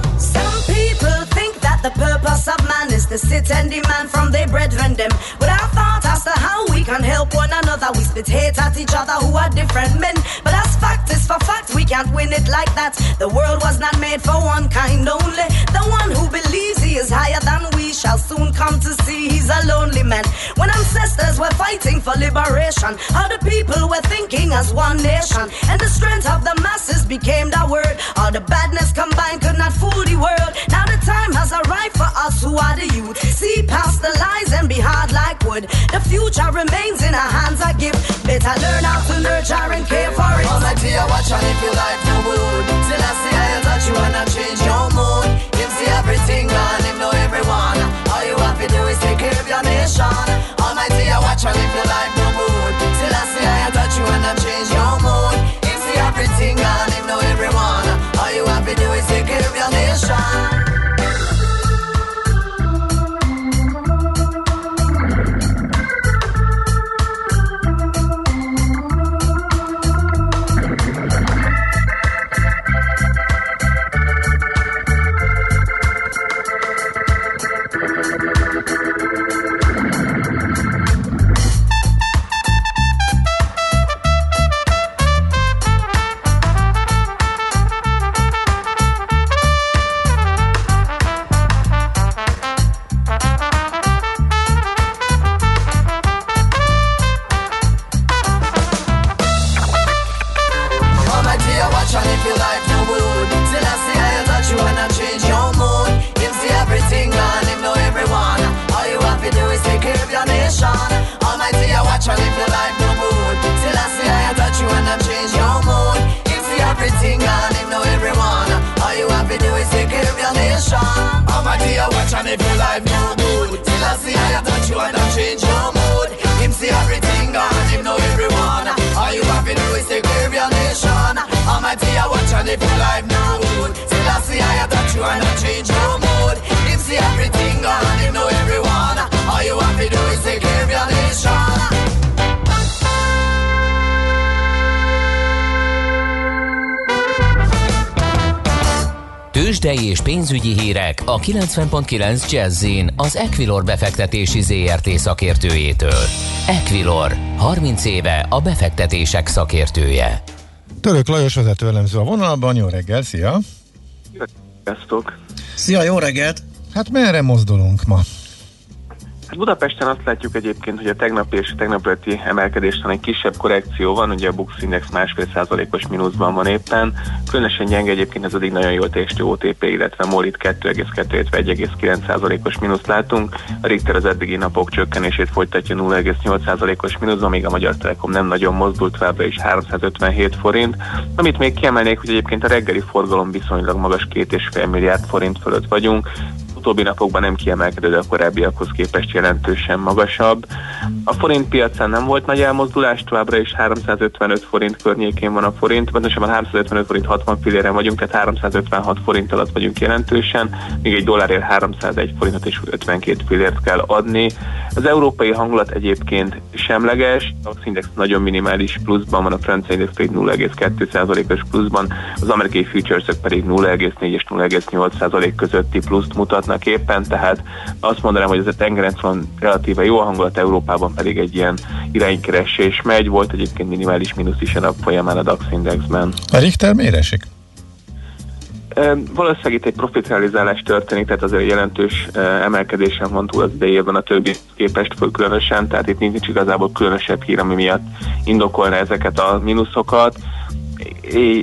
people think that the purpose of man is to sit and demand from their brethren them. Without thought as to how we can help one another, we spit hate at each other who are different men. But as fact is for fact, we can't win it like that. The world was not made for one kind only. The one who believes he is higher than we shall soon come to see he's a lonely man. When ancestors were fighting for liberation, how the people were thinking as one nation, and the strength of the masses became the word. All the badness combined could not fool the world. Now the time has arrived for us who are the youth. See past the lies and be hard like wood. The future remains in our hands, I give. Better learn nurture and care for it. Almighty, I watch and if your life no good. Still I see I that you wanna change your mood. Pénzügyi hírek a 90.9 jazz az Equilor befektetési ZRT szakértőjétől. Equilor, 30 éve a befektetések szakértője. Török Lajos vezető elemző a vonalban, jó reggel, szia! Sziasztok! Szia, jó reggelt! Hát merre mozdulunk ma? Hát Budapesten azt látjuk egyébként, hogy a tegnapi és a tegnap előtti emelkedésen egy kisebb korrekció van, ugye a Bux Index másfél százalékos mínuszban van éppen. Különösen gyenge egyébként ez eddig nagyon jól testő OTP, illetve MOL 2,2, illetve 1,9 százalékos mínuszt látunk. A Richter az eddigi napok csökkenését folytatja 0,8 százalékos mínuszban, még a Magyar Telekom nem nagyon mozdult továbbra is 357 forint. Amit még kiemelnék, hogy egyébként a reggeli forgalom viszonylag magas 2,5 milliárd forint fölött vagyunk, utóbbi napokban nem kiemelkedő, de a korábbiakhoz képest jelentősen magasabb. A forint piacán nem volt nagy elmozdulás, továbbra is 355 forint környékén van a forint, pontosabban 355 forint 60 filléren vagyunk, tehát 356 forint alatt vagyunk jelentősen, míg egy dollárért 301 forintot és 52 fillért kell adni. Az európai hangulat egyébként semleges, a index nagyon minimális pluszban van, a francia index pedig 0,2%-os pluszban, az amerikai futuresök pedig 0,4 és 0,8% közötti pluszt mutatnak vannak éppen, tehát azt mondanám, hogy ez a tengeren van relatíve jó a hangulat, Európában pedig egy ilyen iránykeresés megy, volt egyébként minimális mínusz is a nap folyamán a DAX indexben. A Richter miért esik? Valószínűleg itt egy profitrealizálás történik, tehát azért jelentős emelkedésen van túl az idejében a többi képest különösen, tehát itt nincs igazából különösebb hír, ami miatt indokolna ezeket a mínuszokat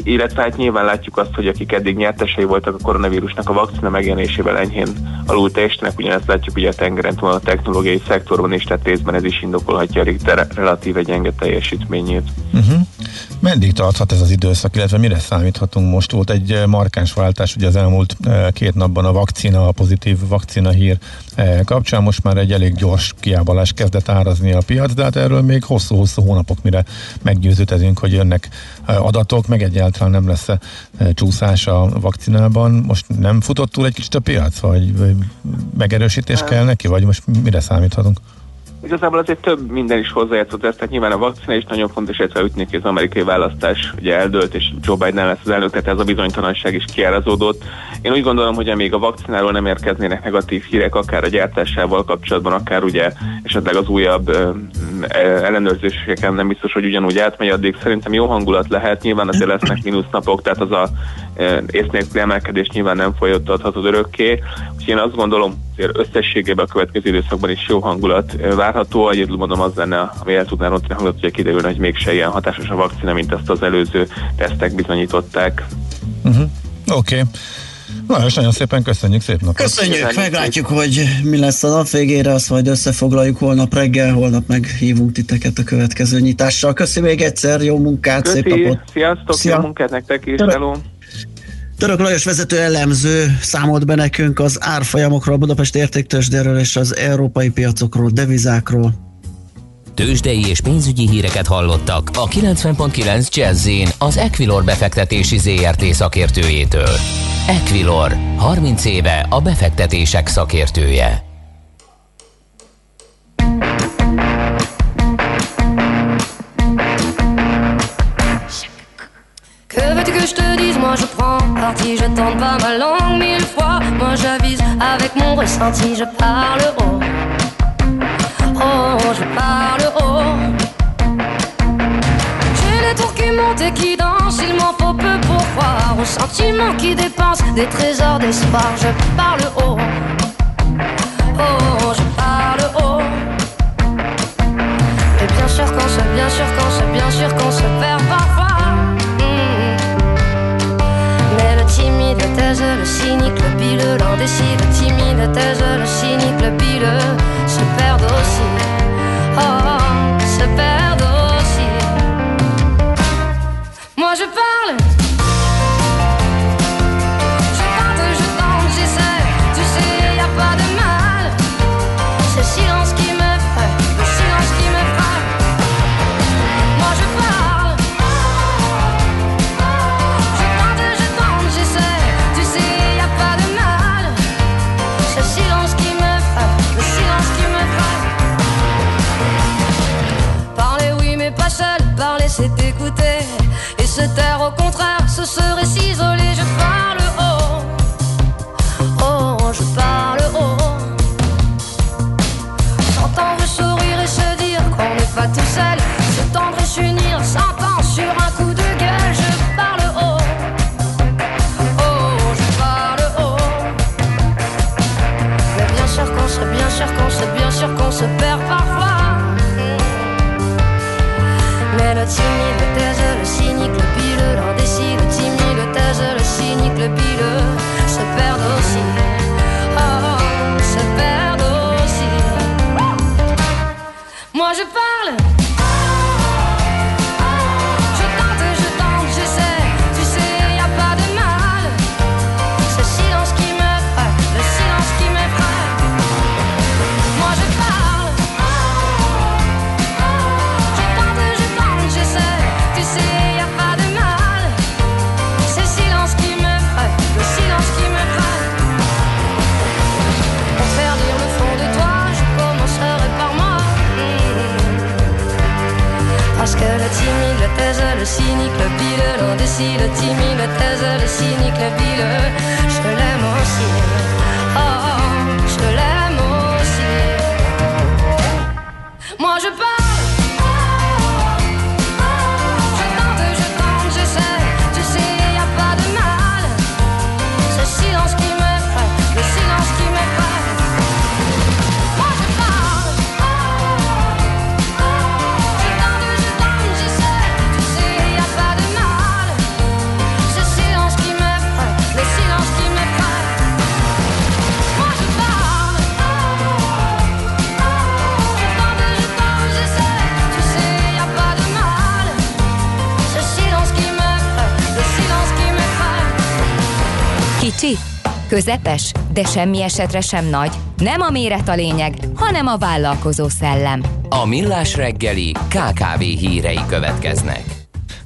illetve hát nyilván látjuk azt, hogy akik eddig nyertesei voltak a koronavírusnak a vakcina megjelenésével enyhén alul teljesítenek, ugyanezt látjuk ugye a tengeren túl a technológiai szektorban is, tehát részben ez is indokolhatja a Richter relatíve gyenge teljesítményét. Uh-huh. Meddig tarthat ez az időszak, illetve mire számíthatunk most? Volt egy eh, markáns váltás ugye az elmúlt eh, két napban a vakcina, a pozitív vakcina hír eh, kapcsán, most már egy elég gyors kiábalás kezdett árazni a piac, de hát erről még hosszú-hosszú hónapok, mire meggyőződhetünk, hogy jönnek adatok, meg egyáltalán nem lesz -e csúszás a vakcinában. Most nem futott túl egy kicsit a piac, vagy, vagy megerősítés kell neki, vagy most mire számíthatunk? Igazából azért több minden is hozzájátszott ezt, tehát nyilván a vakcina is nagyon fontos, illetve hogy az amerikai választás ugye eldőlt, és Joe Biden lesz az elnök, tehát ez a bizonytalanság is kiárazódott. Én úgy gondolom, hogy amíg a vakcináról nem érkeznének negatív hírek, akár a gyártásával kapcsolatban, akár ugye esetleg az újabb ellenőrzéseken nem biztos, hogy ugyanúgy átmegy, addig szerintem jó hangulat lehet, nyilván azért lesznek mínusznapok, tehát az a ész nélküli emelkedés nyilván nem folytathatod örökké. Úgyhogy én azt gondolom, hogy összességében a következő időszakban is jó hangulat várható. Egyedül mondom az lenne, ami el tudná rontani hangulat, hogy kiderülne, hogy mégse ilyen hatásos a vakcina, mint ezt az előző tesztek bizonyították. Uh-huh. Oké. Okay. Na, és nagyon szépen köszönjük, szép napot! Köszönjük, meglátjuk, hogy mi lesz a nap végére, azt majd összefoglaljuk holnap reggel, holnap meghívunk titeket a következő nyitással. Köszönjük még egyszer, jó munkát, Köszi, szép napot! Sziasztok, Szia. jó munkát nektek is, hello! Török Lajos vezető elemző számolt be nekünk az árfolyamokról, Budapest értéktősdéről és az európai piacokról, devizákról. Tőzsdei és pénzügyi híreket hallottak a 90.9 jazz az Equilor befektetési ZRT szakértőjétől. Equilor, 30 éve a befektetések szakértője. Moi je prends parti, je tente pas ma langue mille fois. Moi j'avise avec mon ressenti, je parle haut. Oh, je parle haut. J'ai les tours qui montent et qui dansent, il m'en faut peu pour croire aux sentiments qui dépensent des trésors d'espoir. Je parle haut. Oh, je parle haut. Et bien sûr qu'on se, bien sûr qu'on se, bien sûr qu'on se perd timide le cynique, le bile, l'indécis, le timide taise le cynique, le bile, se perdent aussi, oh, se perdent aussi. Moi je parle. Et se taire au contraire, ce serait de semmi esetre sem nagy. Nem a méret a lényeg, hanem a vállalkozó szellem. A Millás reggeli KKV hírei következnek.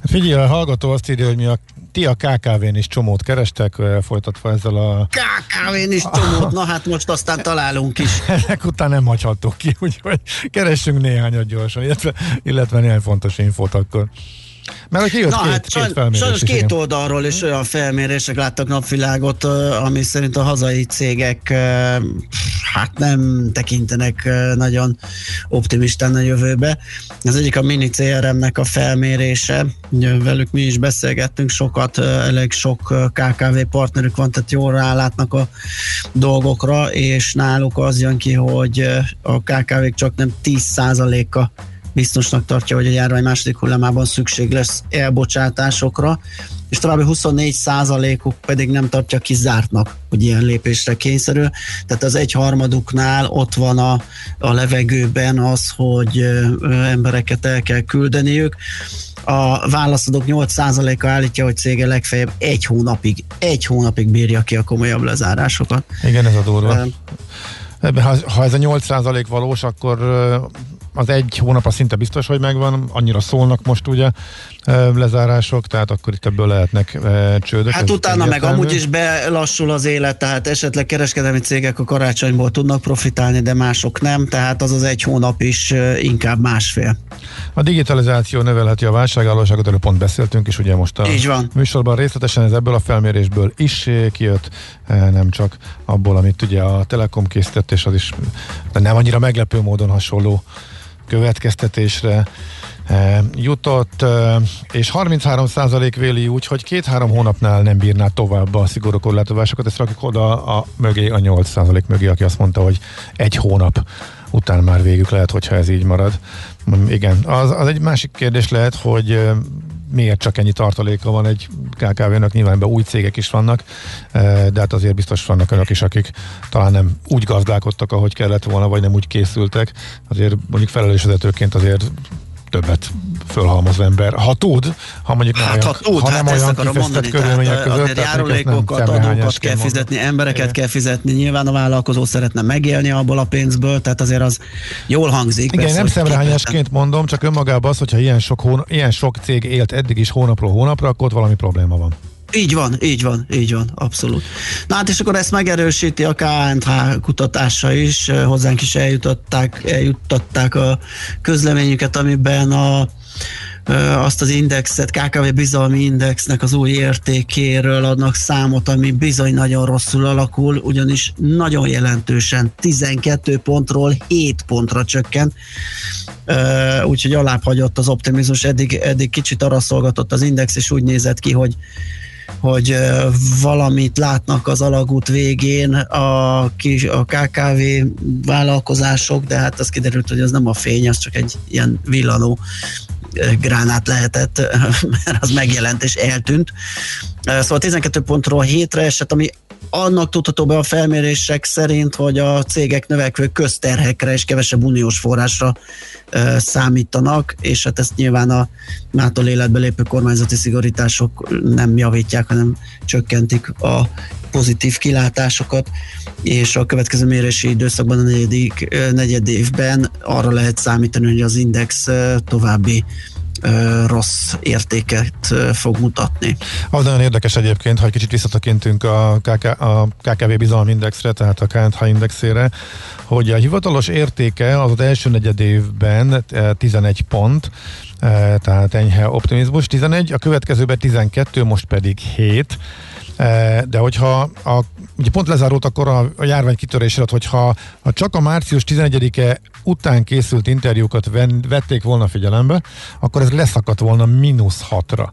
Figyelj, a hallgató azt írja, hogy mi a ti a KKV-n is csomót kerestek, folytatva ezzel a... KKV-n is csomót, na hát most aztán találunk is. *laughs* Ezek után nem hagyhattuk ki, úgyhogy keressünk néhányat gyorsan, illetve, illetve néhány fontos infót akkor. Mert hogy kijött Na két, hát két felmérés sajnos két igen. oldalról is olyan felmérések láttak napvilágot, ami szerint a hazai cégek hát nem tekintenek nagyon optimistán a jövőbe. Az egyik a Mini CRM-nek a felmérése, velük mi is beszélgettünk sokat, elég sok KKV partnerük van, tehát jól rálátnak a dolgokra, és náluk az jön ki, hogy a KKV-k csak nem 10%-a biztosnak tartja, hogy a járvány második hullámában szükség lesz elbocsátásokra, és további 24 uk pedig nem tartja kizártnak, hogy ilyen lépésre kényszerül. Tehát az egyharmaduknál ott van a, a levegőben az, hogy embereket el kell küldeniük. A válaszadók 8%-a állítja, hogy cége legfeljebb egy hónapig, egy hónapig bírja ki a komolyabb lezárásokat. Igen, ez a durva. Ebben, ha, ha ez a 8% valós, akkor az egy hónap az szinte biztos, hogy megvan, annyira szólnak most ugye lezárások, tehát akkor itt ebből lehetnek csődök. Hát utána meg amúgy is belassul az élet, tehát esetleg kereskedelmi cégek a karácsonyból tudnak profitálni, de mások nem, tehát az az egy hónap is inkább másfél. A digitalizáció növelheti a válságállóságot, erről pont beszéltünk is ugye most a Így van. műsorban részletesen, ez ebből a felmérésből is kijött, nem csak abból, amit ugye a Telekom készített, és az is de nem annyira meglepő módon hasonló következtetésre eh, jutott, eh, és 33% véli úgy, hogy két-három hónapnál nem bírná tovább a szigorú korlátozásokat, ezt rakjuk oda a mögé, a 8% mögé, aki azt mondta, hogy egy hónap után már végük lehet, hogyha ez így marad. Mm, Igen, az, az egy másik kérdés lehet, hogy eh, miért csak ennyi tartaléka van egy KKV-nak, nyilván be új cégek is vannak, eh, de hát azért biztos vannak önök is, akik talán nem úgy gazdálkodtak, ahogy kellett volna, vagy nem úgy készültek. Azért mondjuk felelősvezetőként azért többet fölhalmoz ember. Ha tud, ha mondjuk Hát olyan, ha tud, ha hát nem ezt olyan kifesztett körülmények tehát között. azért járulékokat, adókat kell fizetni, embereket kell fizetni, nyilván a vállalkozó szeretne megélni abból a pénzből, tehát azért az jól hangzik. Igen, persze, nem szemrehányásként mondom, csak önmagában az, hogyha ilyen sok, hóna, ilyen sok cég élt eddig is hónapról hónapra, akkor ott valami probléma van. Így van, így van, így van, abszolút. Na hát és akkor ezt megerősíti a KNH kutatása is, hozzánk is eljutották, eljuttatták a közleményüket, amiben a azt az indexet, KKV bizalmi indexnek az új értékéről adnak számot, ami bizony nagyon rosszul alakul, ugyanis nagyon jelentősen 12 pontról 7 pontra csökkent, úgyhogy alább hagyott az optimizmus, eddig, eddig kicsit arra szolgatott az index, és úgy nézett ki, hogy hogy valamit látnak az alagút végén a, kis, a KKV vállalkozások, de hát az kiderült, hogy az nem a fény, az csak egy ilyen villanó gránát lehetett, *laughs* mert az megjelent és eltűnt. Szóval 12 pontról 7-re esett, ami annak tudható be a felmérések szerint, hogy a cégek növekvő közterhekre és kevesebb uniós forrásra e, számítanak, és hát ezt nyilván a mától életbe lépő kormányzati szigorítások nem javítják, hanem csökkentik a pozitív kilátásokat, és a következő mérési időszakban a negyedik, negyed évben arra lehet számítani, hogy az index további rossz értéket fog mutatni. Az nagyon érdekes egyébként, ha egy kicsit visszatekintünk a, KK, a KKV bizalom indexre, tehát a KNH indexére, hogy a hivatalos értéke az az első negyed évben 11 pont, tehát enyhe optimizmus 11, a következőben 12, most pedig 7, de hogyha a, ugye pont lezárult akkor a, a járvány kitörésre, hogyha ha csak a március 11-e után készült interjúkat vették volna figyelembe, akkor ez leszakadt volna mínusz hatra.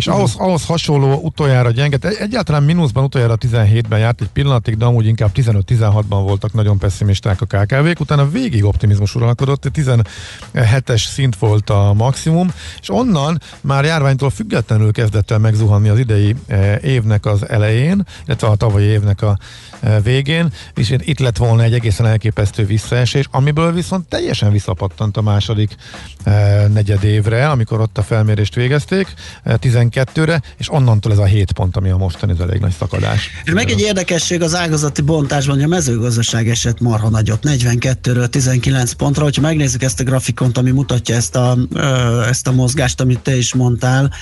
És uh-huh. ahhoz, ahhoz hasonló utoljára gyenge, egyáltalán mínuszban utoljára 17-ben járt egy pillanatig, de amúgy inkább 15-16-ban voltak nagyon pessimisták a KKV-k, utána végig optimizmus uralkodott, 17-es szint volt a maximum, és onnan már járványtól függetlenül kezdett el megzuhanni az idei eh, évnek az elején, illetve a tavalyi évnek a eh, végén, és itt lett volna egy egészen elképesztő visszaesés, amiből viszont teljesen visszapattant a második eh, negyed évre, amikor ott a felmérést végezték, 12-re, és onnantól ez a 7 pont, ami a mostani, ez elég nagy szakadás. Meg egy érdekesség az ágazati bontásban, hogy a mezőgazdaság esett marha nagyot, 42-ről 19 pontra, hogyha megnézzük ezt a grafikont, ami mutatja ezt a, ezt a mozgást, amit te is mondtál,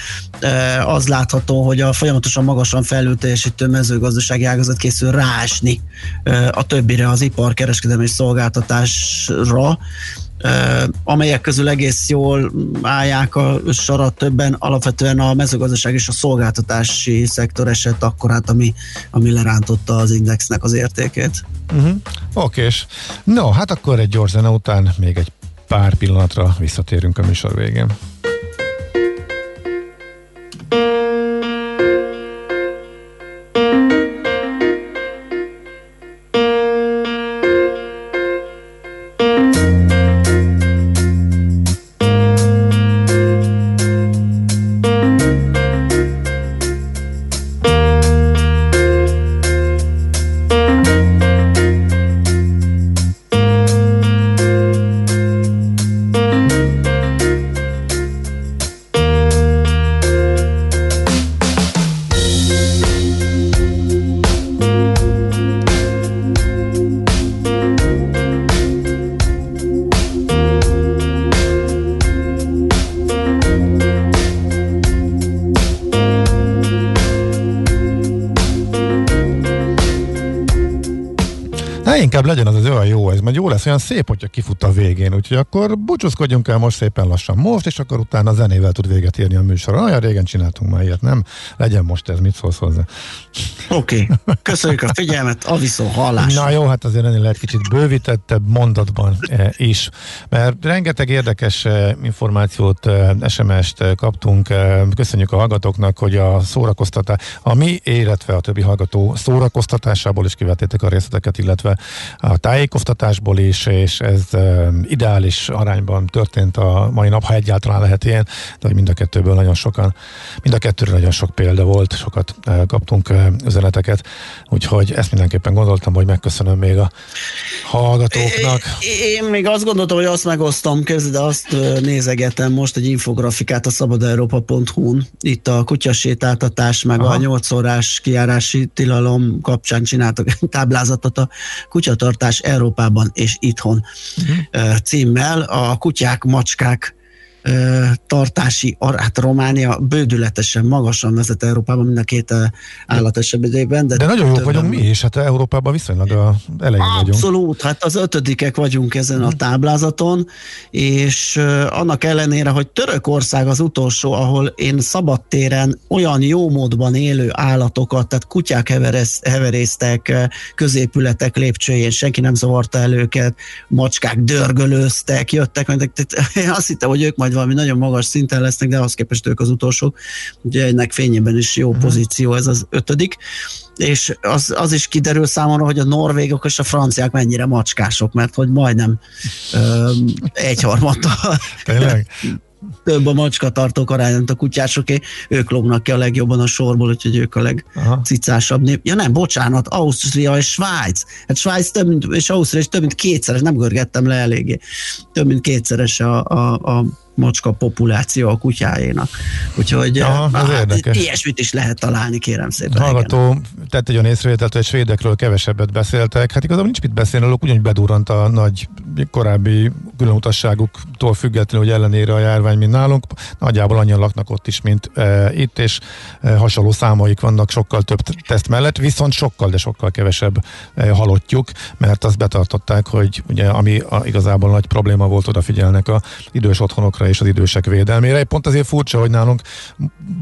az látható, hogy a folyamatosan magasan felül teljesítő mezőgazdasági ágazat készül ráesni a többire, az ipar, kereskedelmi és szolgáltatásra, amelyek közül egész jól állják a sarat többen, alapvetően a mezőgazdaság és a szolgáltatási szektor esett akkor hát, ami, ami lerántotta az indexnek az értékét. Uh-huh. Okés. No, hát akkor egy gyors zene után még egy pár pillanatra visszatérünk a műsor végén. Inkább legyen az az olyan jó, ez majd jó lesz, olyan szép, hogyha kifut a végén, úgyhogy akkor búcsúzkodjunk el most szépen lassan most, és akkor utána a zenével tud véget érni a műsor. Olyan régen csináltunk már ilyet, nem? Legyen most ez, mit szólsz hozzá? Oké, okay. köszönjük a figyelmet, a viszont hallás. Na jó, hát azért ennél lehet kicsit bővítettebb mondatban eh, is, mert rengeteg érdekes eh, információt, eh, SMS-t eh, kaptunk, köszönjük a hallgatóknak, hogy a szórakoztatás, a mi, illetve a többi hallgató szórakoztatásából is kivettétek a részleteket, illetve a tájékoztatásból is, és ez ideális arányban történt a mai nap, ha egyáltalán lehet ilyen, de hogy mind a kettőből nagyon sokan, mind a kettőről nagyon sok példa volt, sokat kaptunk üzeneteket, úgyhogy ezt mindenképpen gondoltam, hogy megköszönöm még a hallgatóknak. Én, én még azt gondoltam, hogy azt megosztom közben, de azt nézegetem most egy infografikát a szabadeurópa.hu-n. Itt a kutyasétáltatás, meg Aha. a 8 órás kiárási tilalom kapcsán csináltak *laughs* táblázatot a kutyatartás Európában és itthon uh-huh. címmel. A kutyák, macskák tartási arát Románia bődületesen magasan vezet Európában mind a két állat esetében. De, de nagyon jók vagyunk mi is, hát Európában viszonylag a elején vagyunk. Abszolút, hát az ötödikek vagyunk ezen a táblázaton, és annak ellenére, hogy Törökország az utolsó, ahol én szabadtéren olyan jó módban élő állatokat, tehát kutyák heverésztek, középületek lépcsőjén, senki nem zavarta el őket, macskák dörgölőztek, jöttek, tehát *laughs* azt hittem, hogy ők majd valami nagyon magas szinten lesznek, de ahhoz képest ők az utolsók. Ugye ennek fényében is jó uh-huh. pozíció ez az ötödik. És az, az is kiderül számomra, hogy a norvégok és a franciák mennyire macskások, mert hogy majdnem ö, egyharmattal. *laughs* Tényleg? több a macska tartók arány, mint a kutyásoké, ők lognak ki a legjobban a sorból, úgyhogy ők a legcicásabb nép. Ja nem, bocsánat, Ausztria és Svájc. Hát Svájc több mint, és Ausztria is több mint kétszeres, nem görgettem le eléggé, több mint kétszeres a, a, a macska populáció a kutyáénak. Úgyhogy Aha, ez hát, érdekes. ilyesmit is lehet találni, kérem szépen. Hallgató tett egy olyan észrevételt, hogy svédekről kevesebbet beszéltek. Hát igazából nincs mit beszélni, azok ugyanúgy bedurrant a nagy korábbi különutasságuktól függetlenül, hogy ellenére a járvány, mint nálunk. Nagyjából annyian laknak ott is, mint e, itt, és e, hasonló számaik vannak sokkal több teszt mellett, viszont sokkal, de sokkal kevesebb e, halottjuk, mert azt betartották, hogy ugye, ami a, igazából nagy probléma volt, odafigyelnek a idős otthonokra és az idősek védelmére. Pont azért furcsa, hogy nálunk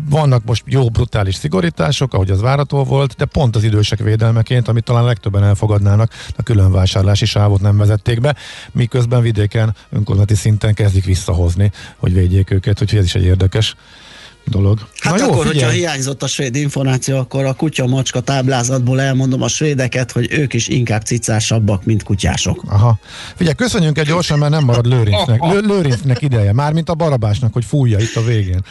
vannak most jó brutális szigorítások, ahogy az várható volt, de pont az idősek védelmeként, amit talán legtöbben elfogadnának, a külön vásárlási sávot nem vezették be, miközben vidéken önkormányzati szinten kezdik visszahozni, hogy védjék őket, úgyhogy ez is egy érdekes dolog. Hát Na akkor, jó, hogyha hiányzott a svéd információ, akkor a kutya-macska táblázatból elmondom a svédeket, hogy ők is inkább cicásabbak, mint kutyások. Aha. Figyelj, köszönjünk egy gyorsan, mert nem marad Lőrincnek. Lőrincnek ideje, már mint a barabásnak, hogy fújja itt a végén.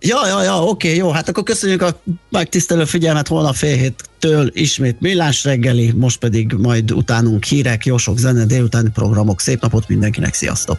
Ja, ja, ja, oké, jó, hát akkor köszönjük a megtisztelő figyelmet, holnap fél héttől ismét millás reggeli, most pedig majd utánunk hírek, jó sok zene, délutáni programok, szép napot mindenkinek, sziasztok!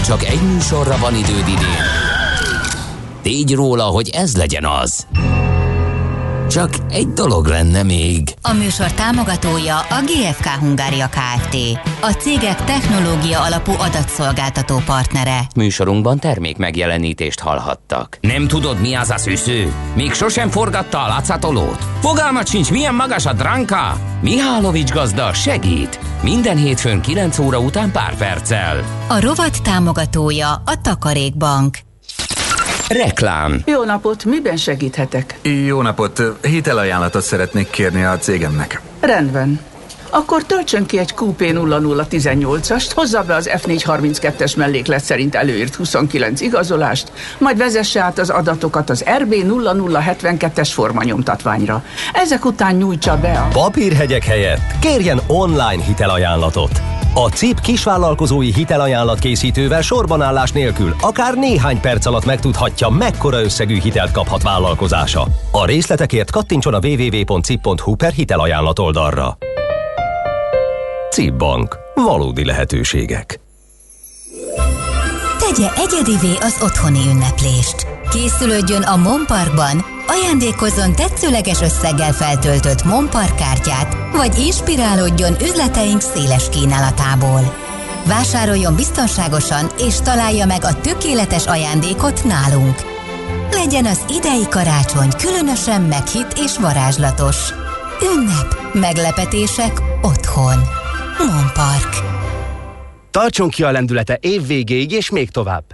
Ha csak egy műsorra van időd idén, tégy róla, hogy ez legyen az. Csak egy dolog lenne még. A műsor támogatója a GFK Hungária Kft. A cégek technológia alapú adatszolgáltató partnere. Műsorunkban termék megjelenítést hallhattak. Nem tudod, mi az a szűző? Még sosem forgatta a látszatolót? Fogalmat sincs, milyen magas a dránka? Mihálovics gazda segít. Minden hétfőn 9 óra után pár perccel. A rovat támogatója a Takarékbank. Reklám. Jó napot, miben segíthetek? Jó napot, hitelajánlatot szeretnék kérni a cégemnek. Rendben. Akkor töltsön ki egy QP 0018-ast, hozza be az F432-es melléklet szerint előírt 29 igazolást, majd vezesse át az adatokat az RB 0072-es formanyomtatványra. Ezek után nyújtsa be a... Papírhegyek helyett kérjen online hitelajánlatot. A CIP kisvállalkozói hitelajánlat készítővel sorbanállás nélkül akár néhány perc alatt megtudhatja, mekkora összegű hitelt kaphat vállalkozása. A részletekért kattintson a www.cip.hu per hitelajánlat oldalra. CIP Bank. Valódi lehetőségek. Tegye egyedivé az otthoni ünneplést. Készülődjön a Monparkban, ajándékozzon tetszőleges összeggel feltöltött Monpark kártyát, vagy inspirálódjon üzleteink széles kínálatából. Vásároljon biztonságosan és találja meg a tökéletes ajándékot nálunk. Legyen az idei karácsony különösen meghitt és varázslatos. Ünnep, meglepetések otthon. Monpark. Tartson ki a lendülete év végéig és még tovább!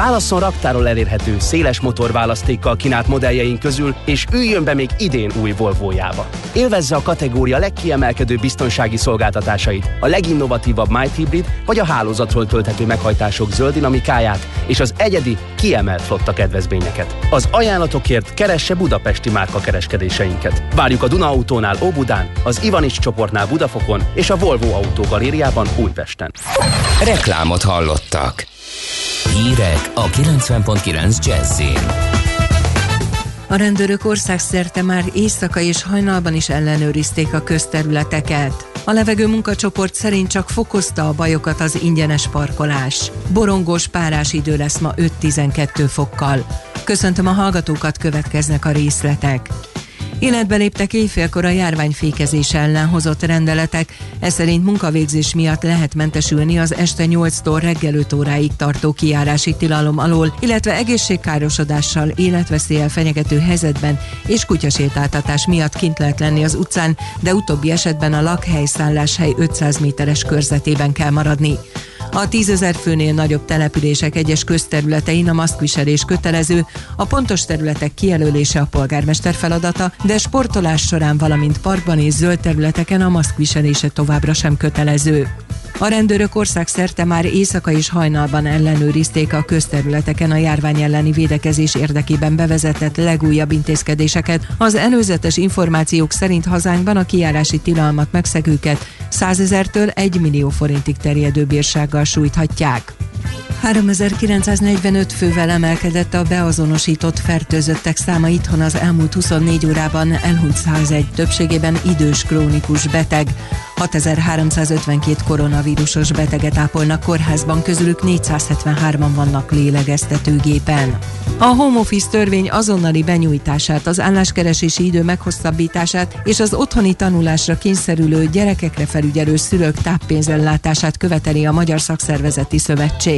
Válasszon raktáról elérhető, széles motorválasztékkal kínált modelljeink közül, és üljön be még idén új Volvo-jába. Élvezze a kategória legkiemelkedő biztonsági szolgáltatásait, a leginnovatívabb Might Hybrid vagy a hálózatról tölthető meghajtások zöld dinamikáját és az egyedi, kiemelt flotta kedvezményeket. Az ajánlatokért keresse budapesti márka kereskedéseinket. Várjuk a Duna Autónál Óbudán, az Ivanics csoportnál Budafokon és a Volvo Autó Galériában Újpesten. Reklámot hallottak. Hírek a 90.9 Jazzin. A rendőrök országszerte már éjszaka és hajnalban is ellenőrizték a közterületeket. A levegő munkacsoport szerint csak fokozta a bajokat az ingyenes parkolás. Borongós párás idő lesz ma 5-12 fokkal. Köszöntöm a hallgatókat, következnek a részletek. Életbe léptek éjfélkor a járványfékezés ellen hozott rendeletek, ez szerint munkavégzés miatt lehet mentesülni az este 8-tól reggel 5 óráig tartó kiárási tilalom alól, illetve egészségkárosodással, életveszélyel fenyegető helyzetben és kutyasétáltatás miatt kint lehet lenni az utcán, de utóbbi esetben a lakhely szálláshely 500 méteres körzetében kell maradni. A tízezer főnél nagyobb települések egyes közterületein a maszkviselés kötelező, a pontos területek kijelölése a polgármester feladata, de sportolás során, valamint parkban és zöld területeken a maszkviselése továbbra sem kötelező. A rendőrök országszerte már éjszaka és hajnalban ellenőrizték a közterületeken a járvány elleni védekezés érdekében bevezetett legújabb intézkedéseket. Az előzetes információk szerint hazánkban a kiárási tilalmat megszegőket 100 ezertől 1 millió forintig terjedő bírsággal sújthatják. 3945 fővel emelkedett a beazonosított fertőzöttek száma itthon az elmúlt 24 órában elhunyt 101 többségében idős krónikus beteg. 6352 koronavírusos beteget ápolnak kórházban, közülük 473-an vannak lélegeztetőgépen. A home office törvény azonnali benyújtását, az álláskeresési idő meghosszabbítását és az otthoni tanulásra kényszerülő gyerekekre felügyelő szülők táppénzellátását követeli a Magyar Szakszervezeti Szövetség.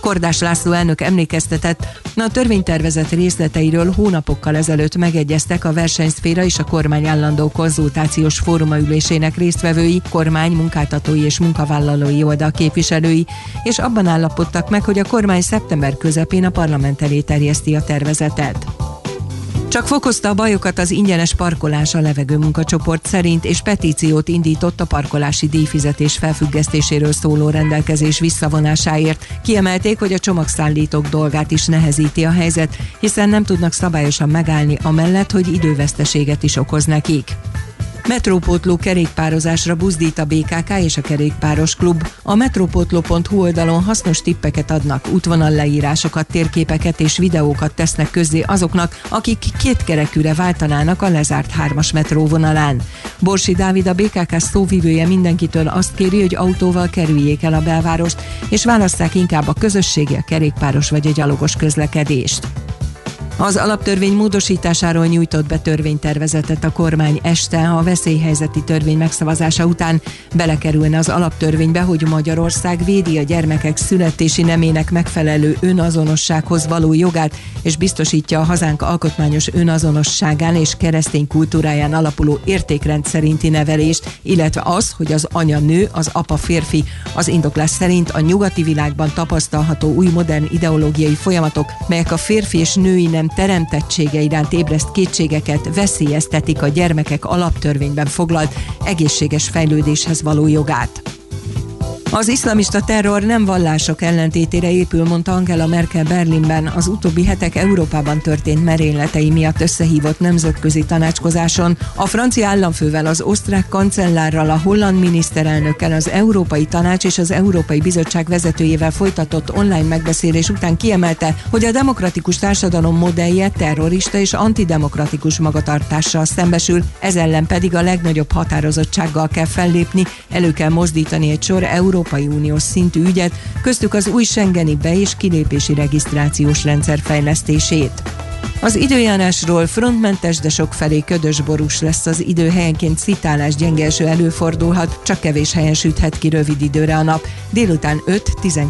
Kordás László elnök emlékeztetett, a törvénytervezet részleteiről hónapokkal ezelőtt megegyeztek a versenyszféra és a kormány állandó konzultációs fóruma ülésének résztvevői, kormány, munkáltatói és munkavállalói oldal képviselői, és abban állapodtak meg, hogy a kormány szeptember közepén a parlament elé terjeszti a tervezetet. Csak fokozta a bajokat az ingyenes parkolás a levegő munkacsoport szerint, és petíciót indított a parkolási díjfizetés felfüggesztéséről szóló rendelkezés visszavonásáért. Kiemelték, hogy a csomagszállítók dolgát is nehezíti a helyzet, hiszen nem tudnak szabályosan megállni amellett, hogy időveszteséget is okoz nekik. Metrópótló kerékpározásra buzdít a BKK és a Kerékpáros Klub. A metrópótló.hu oldalon hasznos tippeket adnak, útvonal leírásokat, térképeket és videókat tesznek közzé azoknak, akik két kerekűre váltanának a lezárt hármas metróvonalán. Borsi Dávid a BKK szóvivője mindenkitől azt kéri, hogy autóval kerüljék el a belvárost, és válasszák inkább a közösségi, a kerékpáros vagy a gyalogos közlekedést. Az alaptörvény módosításáról nyújtott be törvénytervezetet a kormány este a veszélyhelyzeti törvény megszavazása után belekerülne az alaptörvénybe, hogy Magyarország védi a gyermekek születési nemének megfelelő önazonossághoz való jogát, és biztosítja a hazánk alkotmányos önazonosságán és keresztény kultúráján alapuló értékrend szerinti nevelést, illetve az, hogy az anya nő, az apa férfi. Az indoklás szerint a nyugati világban tapasztalható új modern ideológiai folyamatok, melyek a férfi és női nem teremtettsége iránt ébreszt kétségeket veszélyeztetik a gyermekek alaptörvényben foglalt egészséges fejlődéshez való jogát. Az iszlamista terror nem vallások ellentétére épül, mondta Angela Merkel Berlinben. Az utóbbi hetek Európában történt merényletei miatt összehívott nemzetközi tanácskozáson. A francia államfővel, az osztrák kancellárral, a holland miniszterelnökkel, az Európai Tanács és az Európai Bizottság vezetőjével folytatott online megbeszélés után kiemelte, hogy a demokratikus társadalom modellje terrorista és antidemokratikus magatartással szembesül, ez ellen pedig a legnagyobb határozottsággal kell fellépni, elő kell mozdítani egy sor Euró Európai Uniós szintű ügyet, köztük az új Schengeni be- és kilépési regisztrációs rendszer fejlesztését. Az időjárásról frontmentes, de felé ködös borús lesz az idő, helyenként szitálás gyenge előfordulhat, csak kevés helyen süthet ki rövid időre a nap. Délután 5-12